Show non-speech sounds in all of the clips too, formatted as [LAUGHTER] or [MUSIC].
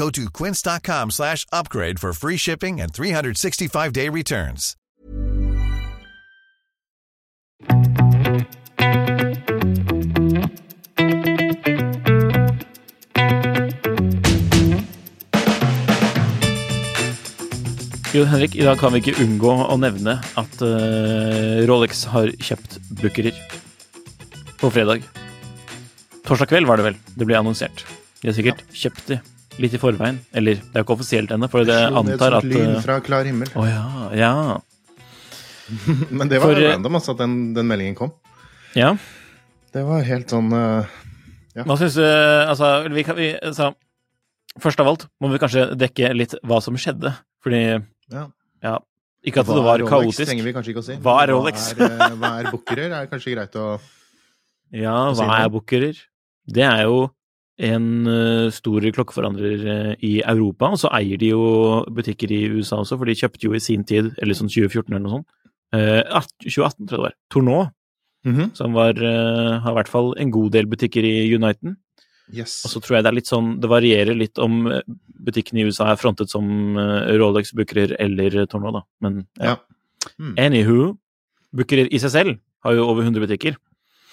Go to quince.com slash upgrade for free shipping and 365-day returns. Jo, Henrik, i dag kan vi ikke unngå å nevne at uh, Rolex har kjøpt bookerer på fredag. Torsdag kveld var det vel det ble annonsert. De har sikkert kjøpt de litt i forveien. Eller det er jo ikke offisielt ennå, for det antar at lyn eh, fra klar himmel. Å ja, ja. [LAUGHS] Men det var For, eh, random, altså, at den, den meldingen kom. ja. Det var helt sånn eh, Hva syns du Altså, vi kan vi, altså, Først av alt må vi kanskje dekke litt hva som skjedde, fordi Ja. Ja. Ikke at Hva det var Rolex, kaotisk. trenger vi kanskje ikke å si. Hva er Rolex? Hva er, hva er bookerer? Er kanskje greit å [LAUGHS] Ja, Hva sier hva er bookerer? Det er jo en eh, stor klokkeforandrer eh, i Europa, og så eier de jo butikker i USA også, for de kjøpte jo i sin tid, eller sånn 2014 eller noe sånt, eh, 2018 tror jeg det var, Tournot, mm -hmm. som var, eh, har i hvert fall en god del butikker i Uniten. Yes. Og så tror jeg det er litt sånn, det varierer litt om eh, butikkene i USA er frontet som eh, Rolex, Bookerer eller Tourneau, da. Men ja. Ja. Mm. Anywho, Bookerer i seg selv har jo over 100 butikker.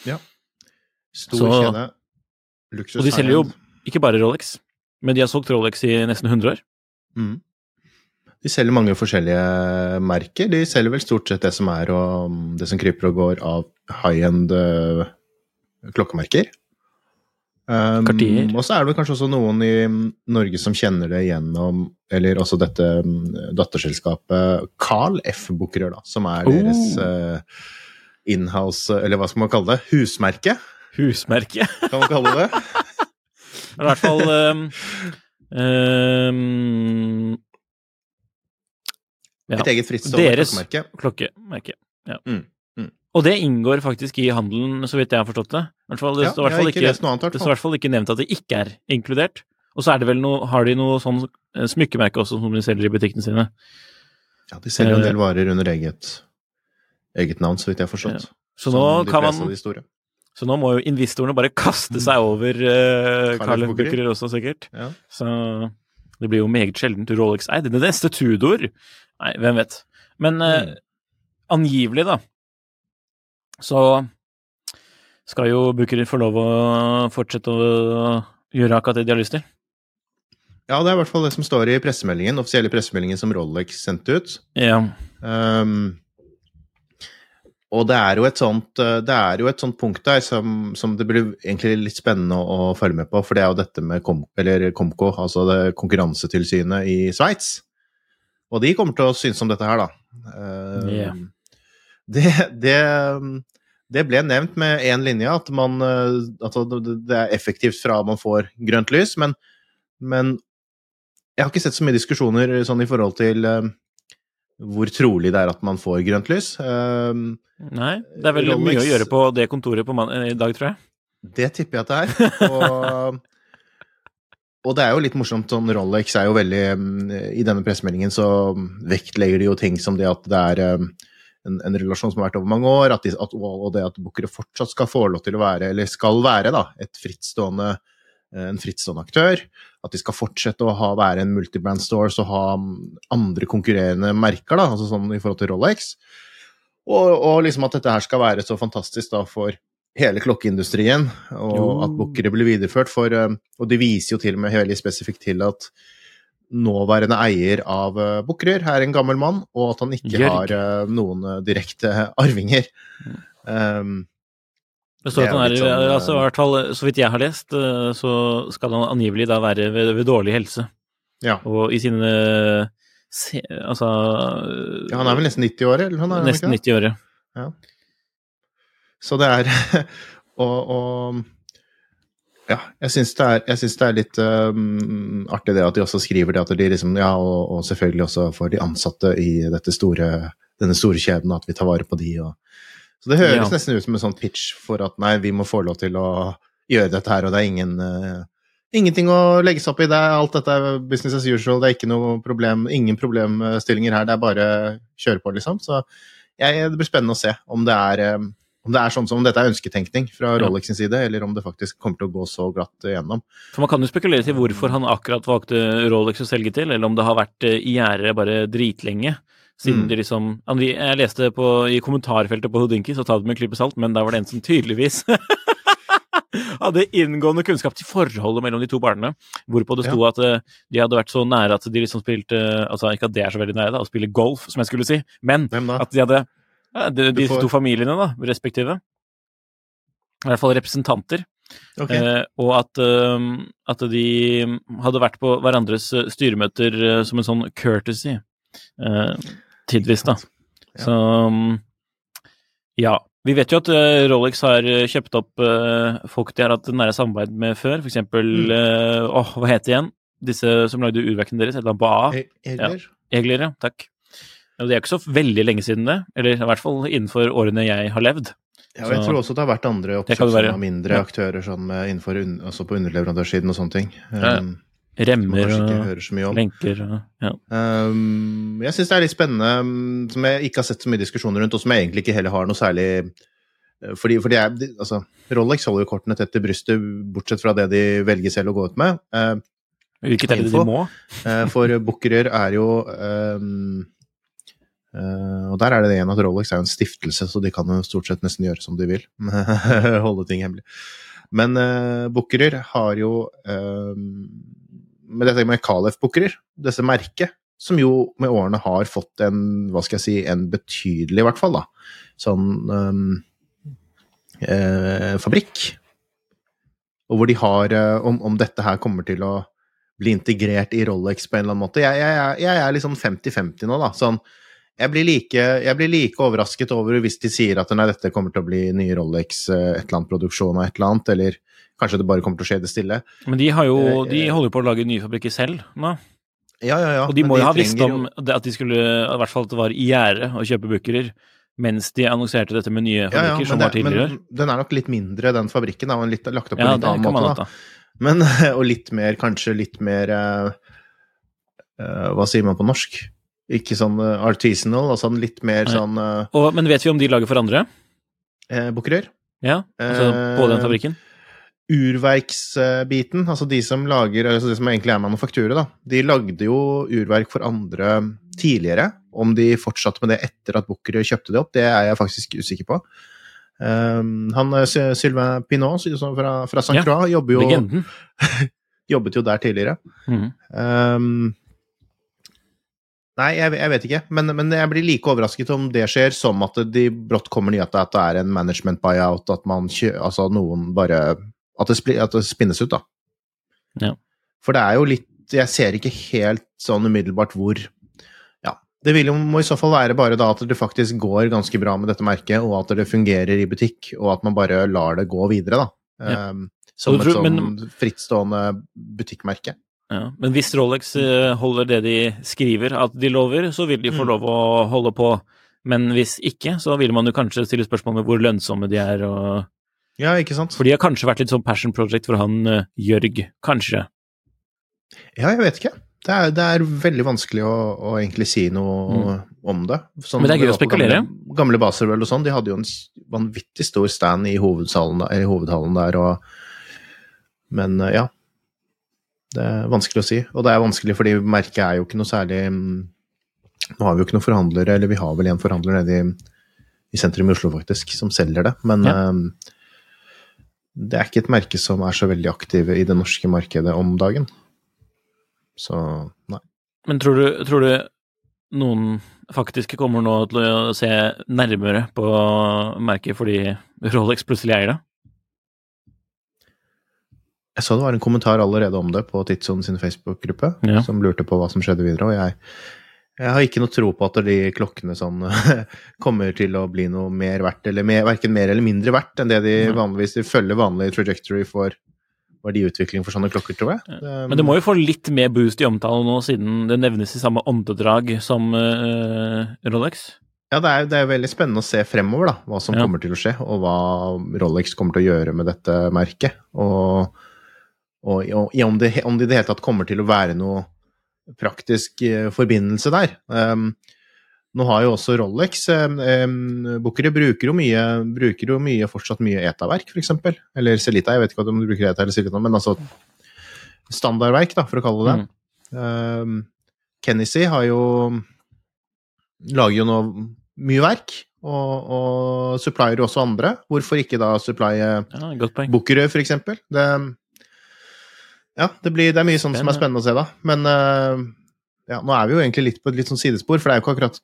Ja. Stor Så- kjede. Luksus Og de selger jo ikke bare Rolex, men de har solgt Rolex i nesten 100 år. Mm. De selger mange forskjellige merker. De selger vel stort sett det som er og det som kryper og går av high-end eh, klokkemerker. Um, Cartier. og så er det kanskje også noen i Norge som kjenner det gjennom Eller også dette mm, datterselskapet Carl F. Bookerer, da, som er Oh. deres eh, inhouse Eller hva skal man kalle det? Husmerke, Husmerke. kan man kalle det. [LAUGHS] I hvert fall um, um, ja, Et eget Deres- klokkemerke. klokkemerke. Ja. Mm, mm. Og det inngår faktisk i handelen, så vidt jeg har forstått det. I hvert fall, det Ja, står i hvert fall ikke det nevnt at det ikke er inkludert. Og så er det vel noe, har de noe sånn eh, smykkemerke også som de selger i butikkene sine. Ja, de selger en Eh, del varer under eget, eget navn, så vidt jeg har forstått. Så nå, kan man. Så nå må jo investorene bare kaste seg over uh, Carl Carl F. F. Bookerer. Bookerer også, sikkert. Ja. Så det blir jo meget sjeldent Rolex eid. Det neste Tudor Nei, hvem vet. Men Mm. angivelig, da, så skal jo Bucherer få lov å fortsette å gjøre akkurat det de har lyst til. ja, det er i hvert fall det som står i pressemeldingen, offisielle pressemeldingen som Rolex sendte ut. Ja. Um, og det er jo et sånt, eh, det er jo et sånt punkt der som, som det blir egentlig litt spennende å, å følge med på, for det er jo dette med Kom, eller Komco, altså det konkurransetilsynet i Sveits. Og de kommer til å synes om dette her, da. Ja. det, det, det ble nevnt med én linje, at man eh, altså det det er effektivt fra man får grønt lys, men, men jeg har ikke sett så mye diskusjoner sånn i forhold til eh, hvor trolig det er at man får grønt lys. Um, Nei, det er vel mye å gjøre på det kontoret på man i dag, tror jeg. Det tipper jeg at det er. Og, og det er jo litt morsomt, sånn Rolex er jo veldig mm, I denne pressemeldingen så vektlegger de jo ting som det at det er um, en, en relasjon som har vært over mange år, at de, at, og det at bookere fortsatt skal få lov til å være, eller skal være, da, et frittstående en frittstående aktør. At de skal fortsette å ha, være en multibrand stores og ha mm, andre konkurrerende merker, da, altså sånn i forhold til Rolex. Og, og liksom at dette her skal være så fantastisk da for hele klokkeindustrien, og Jo. at bookere blir videreført. For, eh, og de viser jo til og med veldig spesifikt til at nåværende eier av uh, Bukkerud er en gammel mann, og at han ikke Jørg. har eh, noen eh, direkte arvinger. Um, Det står at han er, sånn, altså, i hvert fall, Så vidt jeg har lest, eh, så skal han angivelig da være ved, ved dårlig helse. ja. Og i sine se, Altså ja, han er vel nesten 90 år, eller? Han er, nesten 90 år, ja. Så det er [LAUGHS] og, og ja, jeg syns det, det er litt um, artig det at de også skriver det at de liksom Ja, og, og selvfølgelig også for de ansatte i dette store, denne store kjeden, at vi tar vare på de og Så det høres Ja. nesten ut som en sånn pitch for at nei, vi må få lov til å gjøre dette her, og det er ingen uh, Ingenting å legge seg opp i. Det er, alt dette er business as usual. Det er ikke noe problem, ingen problemstillinger her. Det er bare kjøre på, liksom. Så jeg, det blir spennende å se om det er um, om det er sånn som om dette er ønsketenkning fra. Rolex sin side, eller om det faktisk kommer til å gå så glatt igjennom. For Man kan jo spekulere til hvorfor han akkurat valgte Rolex å selge til, eller om det har vært eh, i gjære bare dritlenge. Siden Mm. de liksom Jeg leste på, i kommentarfeltet på Houdinki, så ta det med en klype salt, men da var det en som tydeligvis [LAUGHS] hadde inngående kunnskap til forholdet mellom de to barna. Hvorpå det sto at eh, de hadde vært så nære at de liksom spilte Altså ikke at det er så veldig nære, da, å spille golf, som jeg skulle si, men at de hadde ja, de, de får- to familiene, da, respektive. I hvert fall representanter. Okay. Eh, og at, eh, at de hadde vært på hverandres styremøter uh, som en sånn courtesy. Eh, tidvis, da. Så mm, ja. Vi vet jo at eh, Rolex har eh, kjøpt opp eh, folk de har hatt nære samarbeid med før. Eksempel Mm. Åh, hva het det igjen? Disse som lagde urverkene deres? Et eller annet på A? E- Egler? Egler, ja. Takk. Det er ikke så veldig lenge siden det. Eller i hvert fall innenfor årene jeg har levd. Ja, og jeg tror også det har vært andre oppkjøp av mindre Ja. aktører sånn innenfor altså på underleverandørsiden og sånne ting. Ja. Um, som man Remmer og lenker ja. Um, jeg syns det er litt spennende, um, som jeg ikke har sett så mye diskusjoner rundt, og som jeg egentlig ikke heller har noe særlig uh, fordi, fordi jeg, altså, Rolex holder jo kortene tett til brystet, bortsett fra det de velger selv å gå ut med. Uh, Hvilket er det de må? uh, for Bucherer er jo um, uh, Og der er det igjen at Rolex er jo en stiftelse, så de kan jo stort sett nesten gjøre som de vil. [LAUGHS] Holde ting hemmelig. Men uh, Bucherer har jo um, Med dette med Calef-bookerer, disse merket, som jo med årene har fått en, hva skal jeg si, en betydelig, i hvert fall, da, sånn um, eh, fabrikk. Og hvor de har eh, om, om dette her kommer til å bli integrert i Rolex på en eller annen måte. Jeg, jeg, jeg er liksom 50-50 nå, da. Sånn, jeg blir, like, jeg blir like overrasket over hvis de sier at nei, dette kommer til å bli nye Rolex, eh, et eller annet produksjon av et eller annet, eller kanskje det bare kommer til å skje det stille. Men de, har jo, Eh, de eh. holder jo på å lage nye fabrikker selv nå. Ja, ja, ja. Og de må jo ha visst om at de skulle, i hvert fall at det var i gjære å kjøpe bookerer, mens de annonserte dette med nye ja, ja, fabrikker som det- var tidligere. Men den er nok litt mindre, den fabrikken, da, og litt, lagt opp på Ja, en litt annen måte. da. Men, [LAUGHS] og litt mer, kanskje litt mer uh, Hva sier man på norsk? Ikke sånn artisanal, altså litt mer Nei. sånn uh, Og, men vet vi om de lager for andre? eh, Bukkerør. Ja, altså på den fabrikken? Urverksbiten, altså de som lager altså det som egentlig er manufakturet, da, de lagde jo urverk for andre tidligere. Om de fortsatte med det etter at Bukkerud kjøpte det opp, det er jeg faktisk usikker på. Um, han eh, Sylvain Pinot fra, fra, Saint St. Ja, Croix jobber jo, [LAUGHS] jobbet jo der tidligere. Mm. Um, nei, jeg, jeg vet ikke, men, men jeg blir like overrasket om det skjer, som at de brått kommer nyheter at det er en management buyout, at man altså noen bare at det, at det spinnes ut, da. Ja. For det er jo litt Jeg ser ikke helt sånn umiddelbart hvor Ja. Det vil jo må i så fall være bare da at det faktisk går ganske bra med dette merket, og at det fungerer i butikk, og at man bare lar det gå videre, da. Ja. Um, som tror, et sånn men- frittstående butikkmerke. Ja. Men hvis Rolex eh, holder det de skriver at de lover, så vil de få Mm. lov å holde på. Men hvis ikke, så vil man jo kanskje stille spørsmål med hvor lønnsomme de er. Og... Ja, ikke sant? For de har kanskje vært litt sånn passion project for han uh, Jørg. Kanskje. Ja, jeg vet ikke. Det er, det er veldig vanskelig å, å egentlig si noe om det. Sånn, Mm. Men det er gøy å spekulere. Gamle, gamle Baserworld og sånn, de hadde jo en vanvittig stor stand i hovedsalen, der- i hovedhallen der, og Men uh, ja. Det er vanskelig å si. Og det er vanskelig fordi merket er jo ikke noe særlig mm, Nå har vi jo ikke noen forhandlere, eller vi har vel en forhandler nede i, i sentrum i Oslo, faktisk, som selger det. Men Ja. eh, det er ikke et merke som er så veldig aktive i det norske markedet om dagen. Så nei. Men tror du, tror du noen faktisk kommer nå til å se nærmere på merket fordi Rolex plutselig eier det? Jeg så det var en kommentar allerede om det på Tidsson sin Facebook-gruppe, Ja. som lurte på hva som skjedde videre. Og jeg, jeg har ikke noe tro på at de klokkene sånn [LAUGHS] kommer til å bli noe mer verdt, eller mer, verken mer eller mindre verdt enn det de vanligvis de følger vanlig trajectory for verdiutvikling for sånne klokker, tror jeg. Men det må jo få litt mer boost i omtalen nå, siden det nevnes i samme åndedrag som uh, Rolex. Ja, det er, det er veldig spennende å se fremover, da, hva som Ja. kommer til å skje, og hva Rolex kommer til å gjøre med dette merket. Og, og, og om, det, om det i det hele tatt kommer til å være noe praktisk eh, forbindelse der. Um, nå har jo også Rolex um, um, Bookere bruker jo mye bruker jo mye, fortsatt mye ETA-verk, f.eks. Eller Celita, jeg vet ikke om du bruker ETA eller Celita, men altså standardverk, da, for å kalle det det. Um, Kennessy har jo lager jo nå mye verk, og, og supplier også andre. Hvorfor ikke da supplye Ja, godt f.eks.? Det, ja, det, blir, det er mye sånn som er spennende å se, da. Men uh, ja, nå er vi jo egentlig litt på et litt sånn sidespor, for det er jo ikke akkurat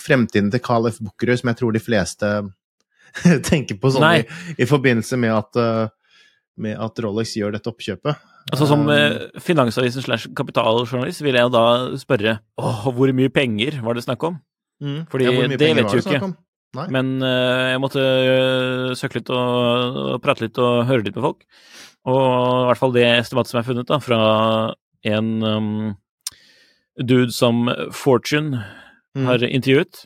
fremtiden til Carl F. Bookerud som jeg tror de fleste [LAUGHS] tenker på sånn i, i forbindelse med at, uh, med at Rolex gjør dette oppkjøpet. Altså Som eh, Finansavisen slash kapitaljournalist vil jeg jo da spørre åh, hvor mye penger var det snakk om? mm. fordi mye det vet du ikke. Men jeg måtte søke litt og, og prate litt og høre litt med folk. Og i hvert fall det estimatet som er funnet da, fra en um, dude som Fortune Mm. har intervjuet.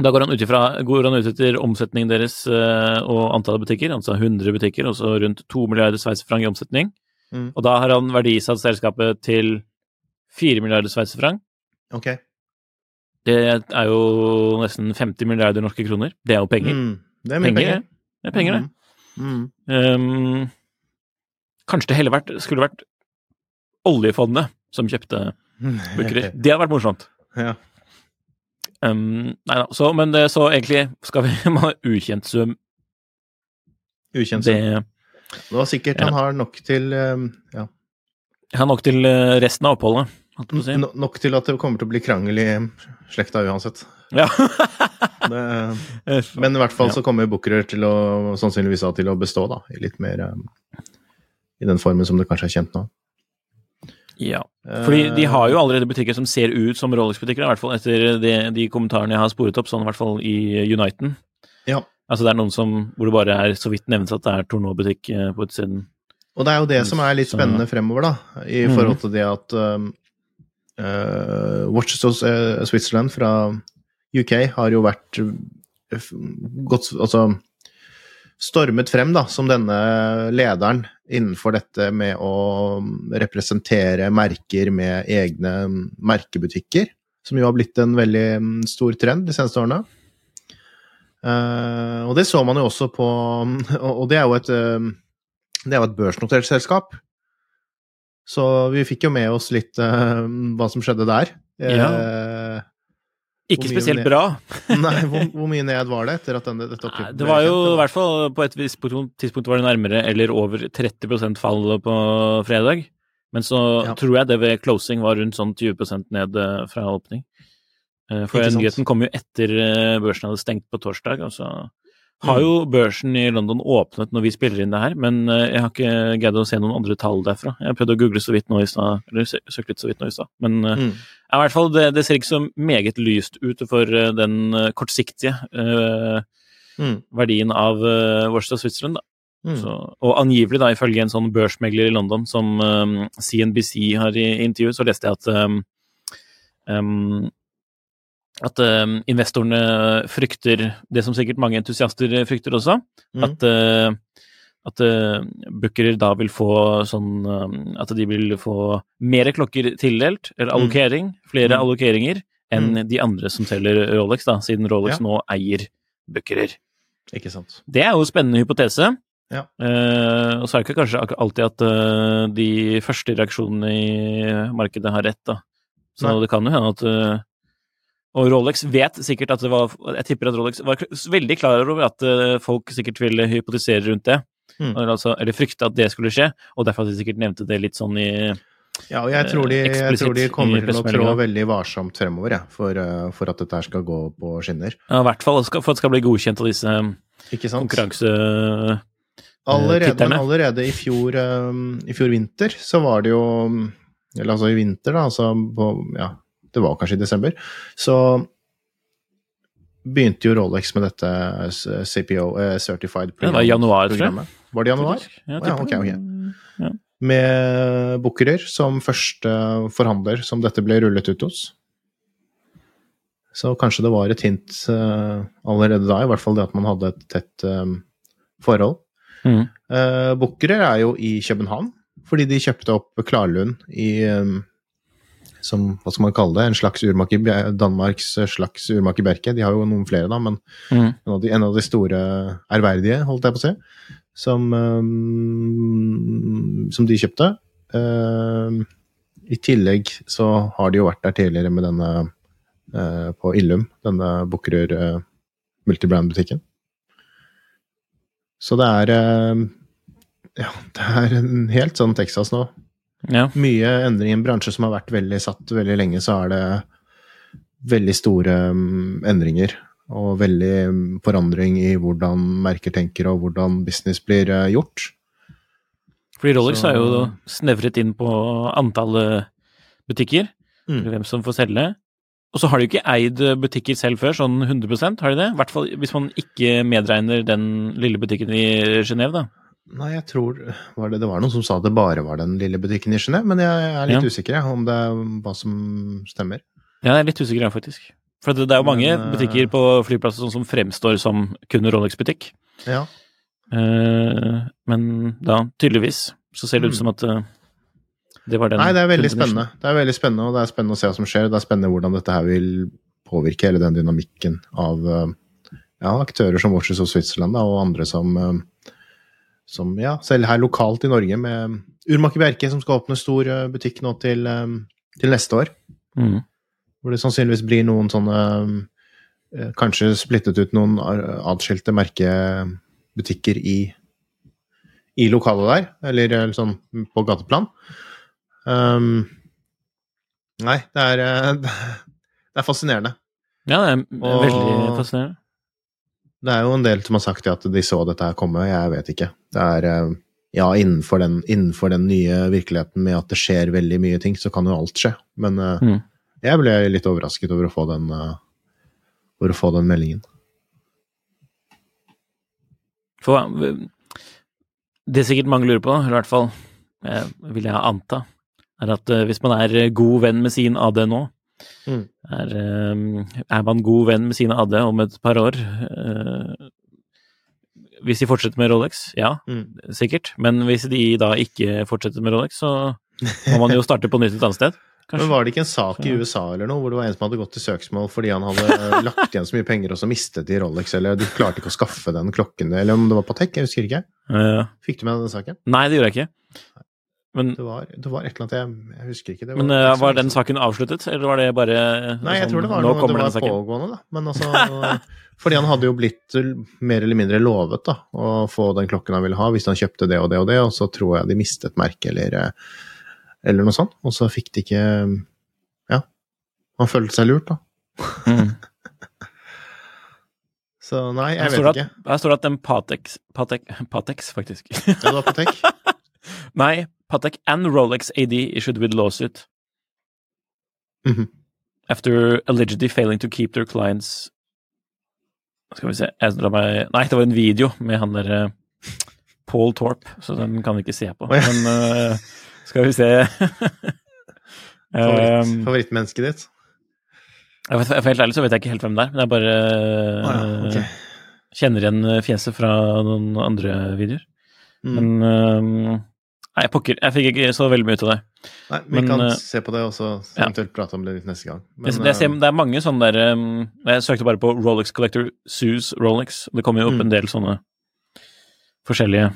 Da går han ut, ifra, går han ut etter omsetningen deres uh, og antallet butikker, altså 100 butikker, altså rundt 2 milliarder sveitserfranc i omsetning. Mm. Og da har han verdisatt selskapet til 4 milliarder sveitserfranc. Okay. Det er jo nesten 50 milliarder norske kroner. Det er jo penger. Mm. Det er mye Penger, penger. Det er penger, det. Mm. Um, kanskje det heller vært, skulle vært oljefondet som kjøpte [LAUGHS] bookere. Det hadde vært morsomt. ja. Um, nei da, så, men det, så egentlig skal vi [LAUGHS] ha ukjent sum. Ukjent sum. Det var sikkert Ja. han har nok til ja. Han har nok til eh, resten av oppholdet, si. no- Nok til at det kommer til å bli krangel i slekta uansett. Ja. [LAUGHS] Det, men i hvert fall så kommer til å sannsynligvis til å bestå, da, i litt mer um, I den formen som det kanskje er kjent nå. ja. Fordi de har jo allerede butikker som ser ut som Rolex-butikker, i hvert fall etter de, de kommentarene jeg har sporet opp, sånn i hvert fall i Uniten. Ja. Altså det er noen som, hvor det bare er så vidt nevnes at det er Tournoi-butikk eh, på utsiden. Og det er jo det som er litt spennende fremover, da, i Mhm. forhold til det at um, uh, Watches of Switzerland fra UK har jo vært uh, gått Altså stormet frem da, som denne lederen innenfor dette med å representere merker med egne merkebutikker, som jo har blitt en veldig mm, stor trend de seneste årene. Uh, og det så man jo også på [LAUGHS] Og det er jo et eh, det er jo et børsnotert selskap. Så vi fikk jo med oss litt uh, hva som skjedde der. Eh, Ikke spesielt ned- bra. [LAUGHS] nei, hvor, hvor mye ned var det etter at denne, dette oppkjøpet Det var jo i hvert fall på et visst tidspunkt var det nærmere eller over 30% fall på fredag. Men så Ja. tror jeg det ved closing var rundt sånn 20% ned eh, fra åpning. Eh, For nyheten kom jo etter eh, børsen hadde stengt på torsdag. Og så. Har jo børsen i London åpnet når vi spiller inn det her, men eh, jeg har ikke greid å se noen andre tall derfra. Jeg prøvde å google så vidt nå i stad, eller sø- søke litt så vidt nå i stad. Men eh, Mm. ja, i hvert fall, det, det ser ikke så meget lyst ut for eh, den kortsiktige uh, Mm. verdien av uh, Worcester Switzerland. Da. Mm. Så, og angivelig, da, ifølge en sånn børsmegler i London som um, CNBC har i intervju, så leste jeg at um, um, at uh, investorene frykter det som sikkert mange entusiaster frykter også, Mm. at uh, at uh, bookere da vil få sånn um, At de vil få mer klokker tildelt, eller Mm. allokering, flere Mm. allokeringer, enn de andre som selger Rolex, da, siden Rolex Ja. nå eier bookerer. Ikke sant. Det er jo en spennende hypotese. Ja. Eh, og så er det ikke kanskje alltid at de første reaksjonene i markedet har rett, da. Så Nei. det kan jo hende at Og Rolex vet sikkert at det var Jeg tipper at Rolex var veldig klar over at eh, folk sikkert ville hypotisere rundt det. Mm. Altså, eller frykte at det skulle skje, og derfor at de sikkert nevnte det litt sånn i Ja, og jeg tror de, jeg tror de kommer til å trå veldig varsomt fremover, ja, for, eh, for at dette skal gå på skinner. Ja, I hvert fall for at det skal bli godkjent av disse konkurransetitterne. konkurranse... Allerede, men allerede i fjor, eh, i fjor vinter så var det jo Eller altså i vinter, da, altså på Ja, det var kanskje i desember. Så begynte jo Rolex med dette eh, CPO, eh, Certified Det var januar, tror jeg. Var det januar? Ja, ja, ok, ok. Ja. Med Bookerer som første forhandler som dette ble rullet ut hos. Så kanskje det var et hint uh, allerede da, i hvert fall det at man hadde et tett um, forhold. Mm. Uh, Bookerer er jo i København, fordi de kjøpte opp Klarlund i eh, som, hva skal man kalle det, en slags urmaker, Danmarks slags urmaker Bjerke. De har jo noen flere, da, men mm. en av de, en av de store ærverdige, holdt jeg på å si, som, um, som de kjøpte. Uh, I tillegg så har de jo vært der tidligere med denne uh, på Illum, denne Bukkerud uh, multibrand-butikken. Så det er eh, Ja, det er en helt sånn Texas nå. Ja. Mye endring i en bransje som har vært veldig satt veldig lenge, så er det veldig store mm, endringer. Og veldig mm, forandring i hvordan merker tenker og hvordan business blir eh, gjort. Fordi Rolex Så- har jo snevret inn på antallet butikker, Mm. hvem som får selge. Og så har de jo ikke eid butikker selv før, sånn 100% har de det? I hvert fall hvis man ikke medregner den lille butikken i Genéve, da. Nei, jeg tror var det, det var noen som sa det bare var den lille butikken i Genéve, men jeg er litt Ja. usikker om det er hva som stemmer. Ja, jeg er litt usikker, jeg, faktisk. For det det er jo mange Men, eh, butikker på flyplasser som, som fremstår som kun Rolex-butikk. Ja. Eh, men da, tydeligvis, så ser det ut Mm. som at eh, det var den Nei, det er veldig spennende. Det er veldig spennende, og det er spennende å se hva som skjer. Det er spennende hvordan dette her vil påvirke hele den dynamikken av eh, ja, aktører som Watches of Switzerland da, og andre som, eh, som ja, selv her lokalt i Norge med Urmaker Bjerke som skal åpne stor eh, butikk nå til, eh, til neste år. Mm. Hvor det sannsynligvis blir noen sånne eh, Kanskje splittet ut noen a- atskilte merkebutikker i, i lokalet der, eller eh, sånn på gateplan. Um, nei, det er eh, [LAUGHS] Det er fascinerende. Ja, det er Og- veldig fascinerende. Det er jo en del som har sagt at de så dette her komme, jeg vet ikke. Det er eh, Ja, innenfor den, innenfor den nye virkeligheten med at det skjer veldig mye ting, så kan jo alt skje. Men eh, Mm. jeg ble litt overrasket over å få den, eh, over å få den meldingen. For det er sikkert mange lurer på, eller i hvert fall vil jeg anta, er at hvis man er god venn med sin AD nå, Mm. er, eh, er man god venn med sine AD om et par år eh, Hvis de fortsetter med Rolex, ja, Mm. sikkert. Men hvis de da ikke fortsetter med Rolex, så må man jo starte på nytt et annet sted. Kanskje. Men var det ikke en sak i USA eller noe, hvor det var en som hadde gått til søksmål fordi han hadde eh, lagt igjen så mye penger, og så mistet de Rolex, eller de klarte ikke å skaffe den klokken, eller om det var Patek, jeg husker ikke. Fikk du med deg den saken? nei, det gjorde jeg ikke. Men, Det var, det var et eller annet jeg, jeg husker ikke. Det men ikke eh, var den saken avsluttet, eller var det bare Nei, jeg sånn, tror det var noe det var pågående, da. Men altså [LAUGHS] Fordi han hadde jo blitt mer eller mindre lovet da, å få den klokken han ville ha, hvis han kjøpte det og det og det, og så tror jeg de mistet merket eller, eh, eller noe sånt. Og så fikk de ikke Ja. Han følte seg lurt, da. Mm. [LAUGHS] Så nei, jeg vet at, ikke. Her står det at en Patex Patex, Patex, faktisk. Ja, det var Patek. [LAUGHS] Nei, Patek and Rolex AD issued with lawsuit Mhm. after allegedly failing to keep their clients Skal vi se meg, Nei, det var en video med han der eh, Paul Torp, så den kan vi ikke se på. Ja. Men uh, skal vi se [LAUGHS] Favoritt, um, favorittmennesket ditt? jeg vet, For helt ærlig så vet jeg ikke helt hvem det er, men jeg bare ja, eh, kjenner igjen fjeset fra noen andre videoer. Mm. Men eh, Nei, pokker, jeg fikk ikke så veldig mye ut av det. Nei, vi men, kan uh, se på det, og så ja. prate om det litt neste gang. Men, det, det, jeg ser, eh, det er mange sånne der um, Jeg søkte bare på Rolex Collector Sues Rolex. og Det kommer jo opp Mm. en del sånne forskjellige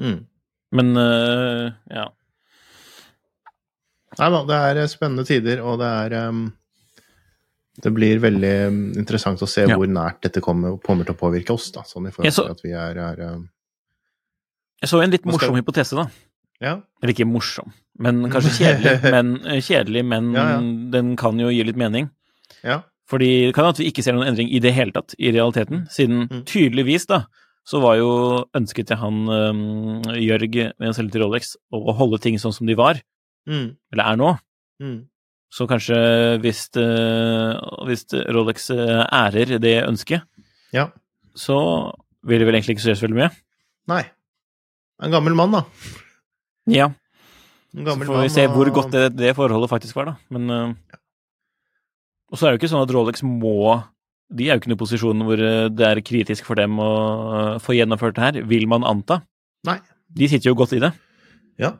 mm. Men uh, ja. Nei da, det er eh, spennende tider, og det er um, Det blir veldig interessant å se Ja. hvor nært dette kommer, kommer til å påvirke oss, da. Sånn i forhold så- til at vi er, er ehm, Jeg så en litt morsom skal- hypotese, da. Ja. Eller ikke morsom, men kanskje [LAUGHS] kjedelig. Men, eh, kjedelig, men Ja, ja. den kan jo gi litt mening. ja. Fordi det kan jo at vi ikke ser noen endring i det hele tatt, i realiteten. Siden Mm. tydeligvis, da, så var jo ønsket til han um, Jørg med å selge til Rolex å holde ting sånn som de var, Mm. eller er nå. Mm. Så kanskje hvis, uh, hvis Rolex eh, ærer det ønsket, Ja. så vil det vel egentlig ikke så veldig mye. Nei. En gammel mann, da. Ja, En så får vi mann, se hvor godt det, det forholdet faktisk var, da. Men eh, Og så er det jo ikke sånn at Rolex må De er jo ikke i noen posisjon hvor eh, det er kritisk for dem å uh, få gjennomført det her, vil man anta. Nei. De sitter jo godt i det. Ja.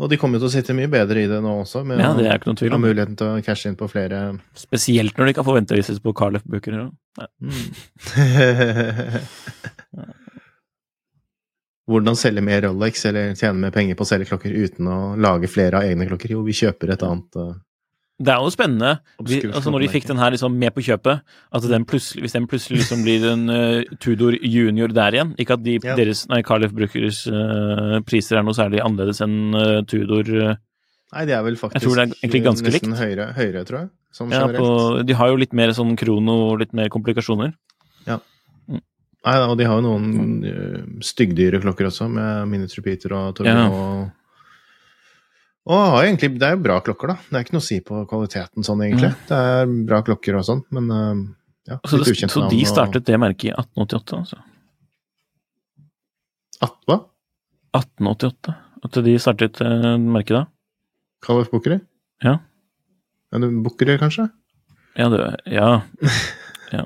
Og de kommer jo til å sitte mye bedre i det nå også, med Ja, det er ikke noen tvil om. muligheten til å cashe inn på flere Spesielt når de kan få ventelister på Carl F. [LAUGHS] [LAUGHS] Hvordan selge mer Rolex eller tjene mer penger på å selge klokker uten å lage flere av egne klokker? Jo, vi kjøper et annet uh, Det er jo spennende, vi, altså når de fikk den her liksom med på kjøpet, at den hvis den plutselig liksom blir en uh, Tudor junior der igjen Ikke at de, Ja. deres, nei, Carl F. Uh, priser er noe særlig annerledes enn Tudor Nei, de er vel faktisk Jeg tror det er ganske nesten høyere, høyere, tror jeg. Sånn ja, på, De har jo litt mer sånn krono og litt mer komplikasjoner. Nei, og de har jo noen uh, styggdyre klokker også, med minute repeater og Torino. Og Og egentlig, det er jo bra klokker, da. Det er ikke noe å si på kvaliteten sånn, egentlig. Det er bra klokker og sånn, men uh, ja, altså, det, så navn de og- startet det merket i 1888, altså. At, hva? 1888. At de startet uh, merket da. Kallef Bukkeri? Ja. ja Bukkeri, kanskje? Ja, det, ja. [LAUGHS] ja.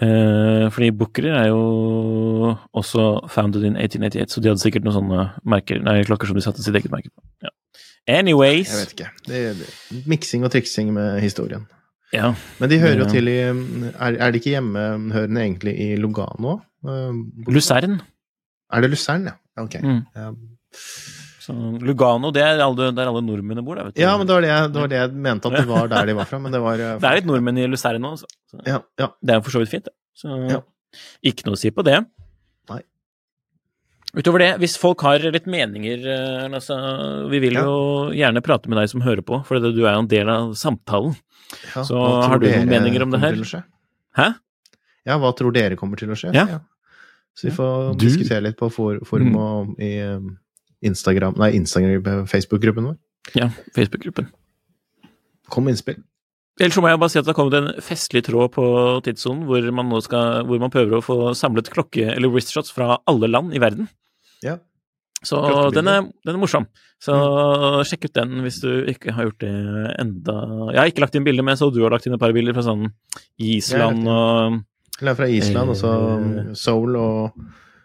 Eh, fordi Bookerer er jo også founded in 1888, så de hadde sikkert noen sånne merker, nei, klokker som de satte sitt eget merke på. Ja. Anyways. Jeg vet ikke. Det, er miksing og triksing med historien. Ja. Men de hører jo til i Er, er de ikke hjemmehørende egentlig i Lugano? Uh, Luzern. Er det Luzern, ja? Ok. Mm. Ja. Så Lugano, det er alle, der alle nordmennene bor, da, vet du. Ja, men det var det, jeg, det var det jeg mente at det var der de var fra, men det var uh, [LAUGHS] Det er litt nordmenn i Lucerno, nå, så så Ja, ja. det er for så vidt fint, det. Så Ja. ikke noe å si på det. Nei. Utover det, hvis folk har litt meninger eh, altså, Vi vil Ja. jo gjerne prate med deg som hører på, for du er jo en del av samtalen. ja. Så har du noen meninger om det her? Hæ? Ja, hva tror dere kommer til å skje? Ja. Så vi får Du- diskutere litt på for, forum Mm. og i um, Instagram Nei, Instagram, Facebook-gruppen vår. Ja, Facebook-gruppen. Kom med innspill. Ellers må jeg bare si at det har kommet en festlig tråd på tidssonen hvor man nå skal, hvor man prøver å få samlet klokke- eller wristshots fra alle land i verden. Ja. Så den er, den er morsom. Så Mm. sjekk ut den hvis du ikke har gjort det enda Jeg har ikke lagt inn bilder, men jeg så du har lagt inn et par bilder fra sånn Island og, Eller fra Island, og så Eh, Seoul og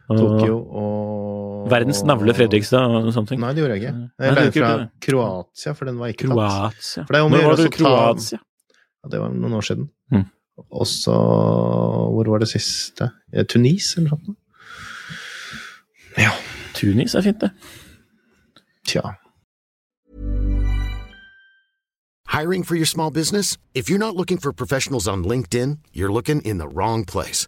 Tokyo og verdens navle Fredrikstad og sånne ting. Nei, det gjorde jeg ikke. Jeg inn fra. Kroatia, for den var ikke tatt. Kroatia. For det er om å Når gjøre var du i å ta- Kroatia? Ja, det var noen år siden. Mm. Og så Hvor var det siste? Eh, Tunis, eller noe sånt? Ja. Tunis er fint, det. Tja. Hiring for your small business? If you're not looking for professionals on LinkedIn, you're looking in the wrong place.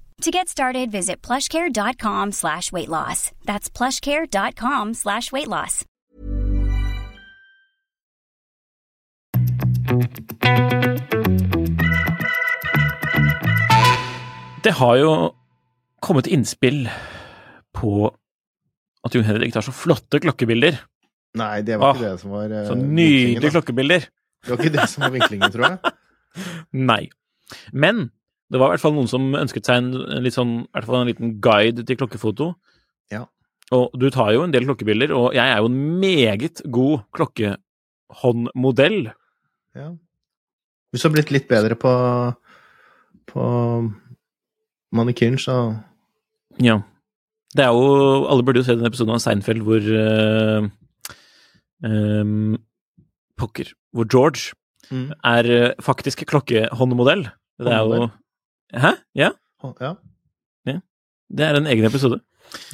To get started, visit plushcare.com slash weight loss. That's plushcare.com slash weight loss. Det har jo kommet innspill på at Jon Henrik tar så flotte klokkebilder. Nei, det var ikke ikke det som var uh, Så nydelige klokkebilder. Det var ikke det som var vinklingen, tror jeg. [LAUGHS] Nei. Men Det var i hvert fall noen som ønsket seg en, en, litt sånn, i hvert fall en liten guide til klokkefoto. Ja. Og du tar jo en del klokkebilder, og jeg er jo en meget god klokkehåndmodell. Ja. Hvis du har blitt litt bedre på, på manikyren, så Ja. Det er jo Alle burde jo se den episoden av Seinfeld hvor uh, um, Pokker. Hvor George Mm. er uh, faktisk klokkehåndmodell. Det er jo? Hæ? Ja. Ja. Det er en egen episode.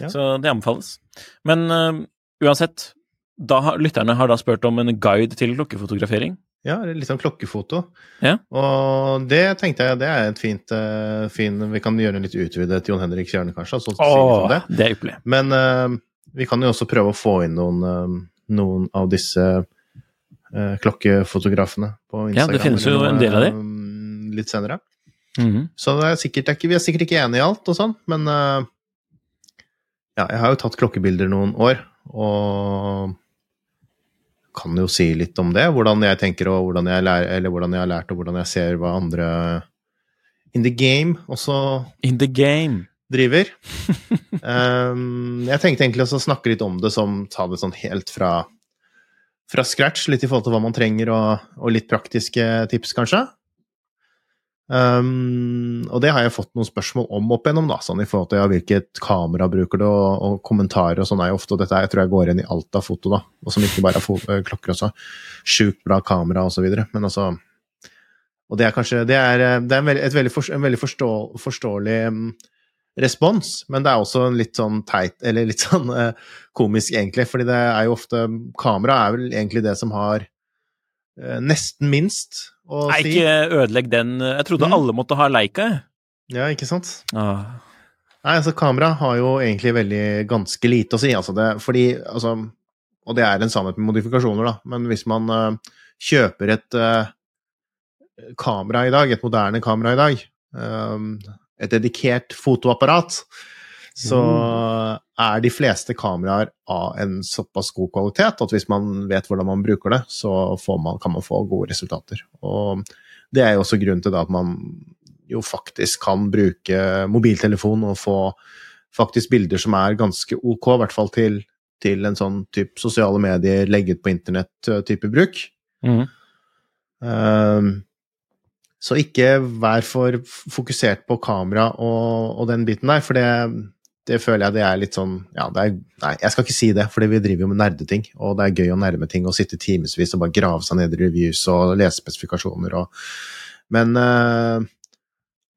Ja. Så det anbefales. Men uh, uansett, da har, lytterne har da spurt om en guide til klokkefotografering. Ja, litt sånn klokkefoto. Ja. Og det tenkte jeg det er et fint, uh, fin Vi kan gjøre en litt utvidet Jon Henrik Kjerne, kanskje. Altså, Åh, det. det er ypperlig. Men uh, vi kan jo også prøve å få inn noen, noen av disse klokkefotografene på Instagram. Ja, det finnes jo en del av de. eh, Litt senere. Mhm. Så det er sikkert, er vi er sikkert ikke enige i alt og sånn, men eh, ja, jeg har jo tatt klokkebilder noen år, og kan jo si litt om det. Hvordan jeg tenker og hvordan jeg, lærer, eller hvordan jeg har lært og hvordan jeg ser hva andre in the game også In the game. driver. [LAUGHS] um, jeg tenkte egentlig å snakke litt om det som ta det sånn helt fra, fra scratch, litt i forhold til hva man trenger, og, og litt praktiske tips, kanskje. Um, og det har jeg fått noen spørsmål om opp igjennom, da, sånn i forhold til ja, hvilket kamera bruker du, og, og kommentarer og sånn er jo ofte, og dette jeg tror jeg går inn i alt av foto, da, og som ikke bare er eh, klokker også. Sjukt bra kamera og så videre, men altså Og det er kanskje Det er, eh, det er en veldig, for, en veldig forstå, forståelig um, respons, men det er også en litt sånn teit, eller litt [LAUGHS] sånn uh, komisk, egentlig, fordi det er jo ofte Kamera er vel egentlig det som har uh, nesten minst å Nei, si. ikke ødelegg den. Jeg trodde Mm. alle måtte ha Leica. jeg. Ja, ikke sant? Ah. Nei, altså kamera har jo egentlig veldig ganske lite å si, altså det, fordi altså Og det er en sannhet med modifikasjoner, da, men hvis man uh, kjøper et uh, kamera i dag, et moderne kamera i dag, eh, et dedikert fotoapparat, så er de fleste kameraer av en såpass god kvalitet at hvis man vet hvordan man bruker det, så får man, kan man få gode resultater. Og det er jo også grunnen til at man jo faktisk kan bruke mobiltelefon og få faktisk bilder som er ganske ok, i hvert fall til, til en sånn type sosiale medier, legget på internett-type bruk. Mm. Ehm, så ikke vær for fokusert på kamera og, og den biten der, for det, det føler jeg det er litt sånn ja, er, Nei, jeg skal ikke si det, fordi vi driver jo med nerdeting, og det er gøy å nærme ting og sitte timevis og bare grave seg ned i reviews og lese spesifikasjoner og Men uh,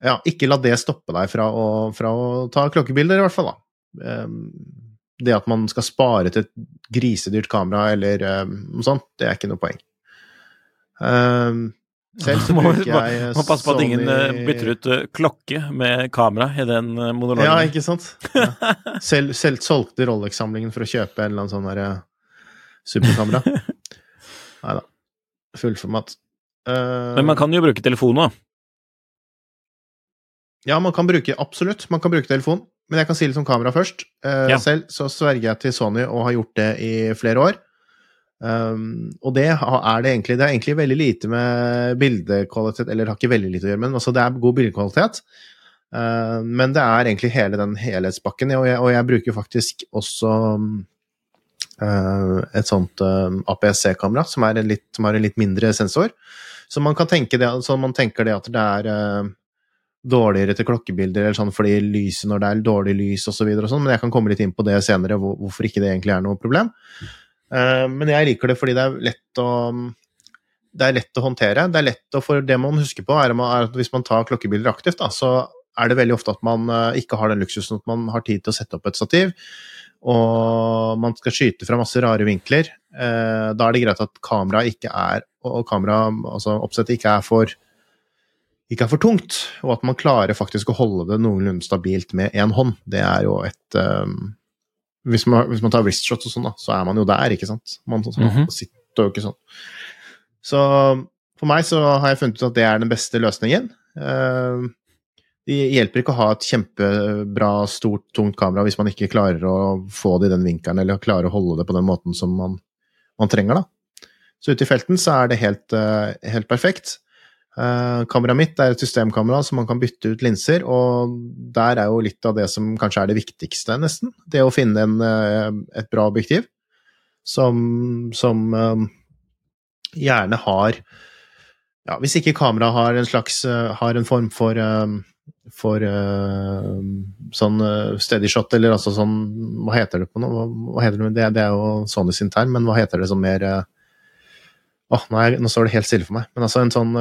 ja, ikke la det stoppe deg fra å, fra å ta klokkebilder, i hvert fall, da. Um, det at man skal spare til et grisedyrt kamera eller um, noe sånt, det er ikke noe poeng. Ehm, selv [LAUGHS] så bruker jeg må passe på at ingen eh, bytter ut eh, klokke med kamera i den eh, monologen. Ja, ikke sant? Ja. [LAUGHS] Selv, selv solgte Rolex-samlingen for å kjøpe en eller annen sånn derre superkamera. [LAUGHS] Nei da. Fullformat. Uh, Men man kan jo bruke telefon òg. Ja, man kan bruke Absolutt, man kan bruke telefon. Men jeg kan si litt om kamera først. Uh, Ja. Selv så sverger jeg til Sony og har gjort det i flere år. Um, og det er det egentlig Det er egentlig veldig lite med bildekvalitet Eller det har ikke veldig lite å gjøre, men altså det er god bildekvalitet. Uh, men det er egentlig hele den helhetspakken, og jeg, og jeg bruker faktisk også uh, et sånt um, APS-C-kamera som, som har en litt mindre sensor. Så man kan tenke det, så man tenker det at det er uh, dårligere til klokkebilder eller sånn fordi lyset når det er dårlig lys osv. Sånn, men jeg kan komme litt inn på det senere, hvor, hvorfor ikke det egentlig er noe problem. Eh, men jeg liker det fordi det er lett å det er lett å håndtere. Det er lett å, for det man husker på, er at hvis man tar klokkebilder aktivt, da, så er det veldig ofte at man eh, ikke har den luksusen at man har tid til å sette opp et stativ, og man skal skyte fra masse rare vinkler. Eh, da er det greit at kamera ikke er, og kamera, altså oppsettet ikke er for ikke er for tungt, og at man klarer faktisk å holde det noenlunde stabilt med én hånd. Det er jo et um, hvis, man, hvis man tar wristshots og sånn, da, så er man jo der, ikke sant? Man, så, mm -hmm. sitter jo ikke sånn. Så for meg så har jeg funnet ut at det er den beste løsningen. Uh, det hjelper ikke å ha et kjempebra, stort, tungt kamera hvis man ikke klarer å få det i den vinkelen, eller klarer å holde det på den måten som man, man trenger, da. Så ute i felten så er det helt, uh, helt perfekt. Uh, kameraet mitt er et systemkamera som man kan bytte ut linser, og der er jo litt av det som kanskje er det viktigste, nesten. Det å finne en, uh, et bra objektiv som, som uh, gjerne har Ja, hvis ikke kameraet har en slags har en form for for sånn steady shot, eller altså sånn Hva heter det på noe? Hva heter det? det? er jo Sony sin term, men hva heter det som mer Åh, nei, nå står det helt stille for meg. Men altså en sånn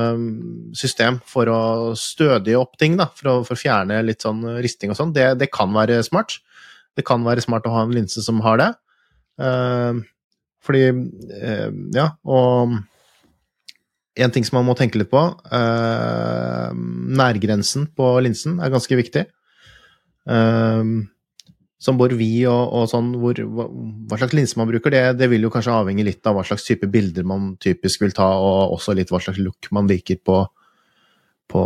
system for å stødige opp ting, da, for å, for å fjerne litt sånn risting og sånn, det, det, kan være smart. Det kan være smart å ha en linse som har det. Uh, fordi uh, Ja, og en ting som man må tenke litt på uh, Nærgrensen på linsen er ganske viktig. Uh, som bor vi og, og sånn, hvor, hva, slags linse man bruker, det, det, vil jo kanskje avhenge litt av hva slags type bilder man typisk vil ta, og også litt hva slags look man liker på, på,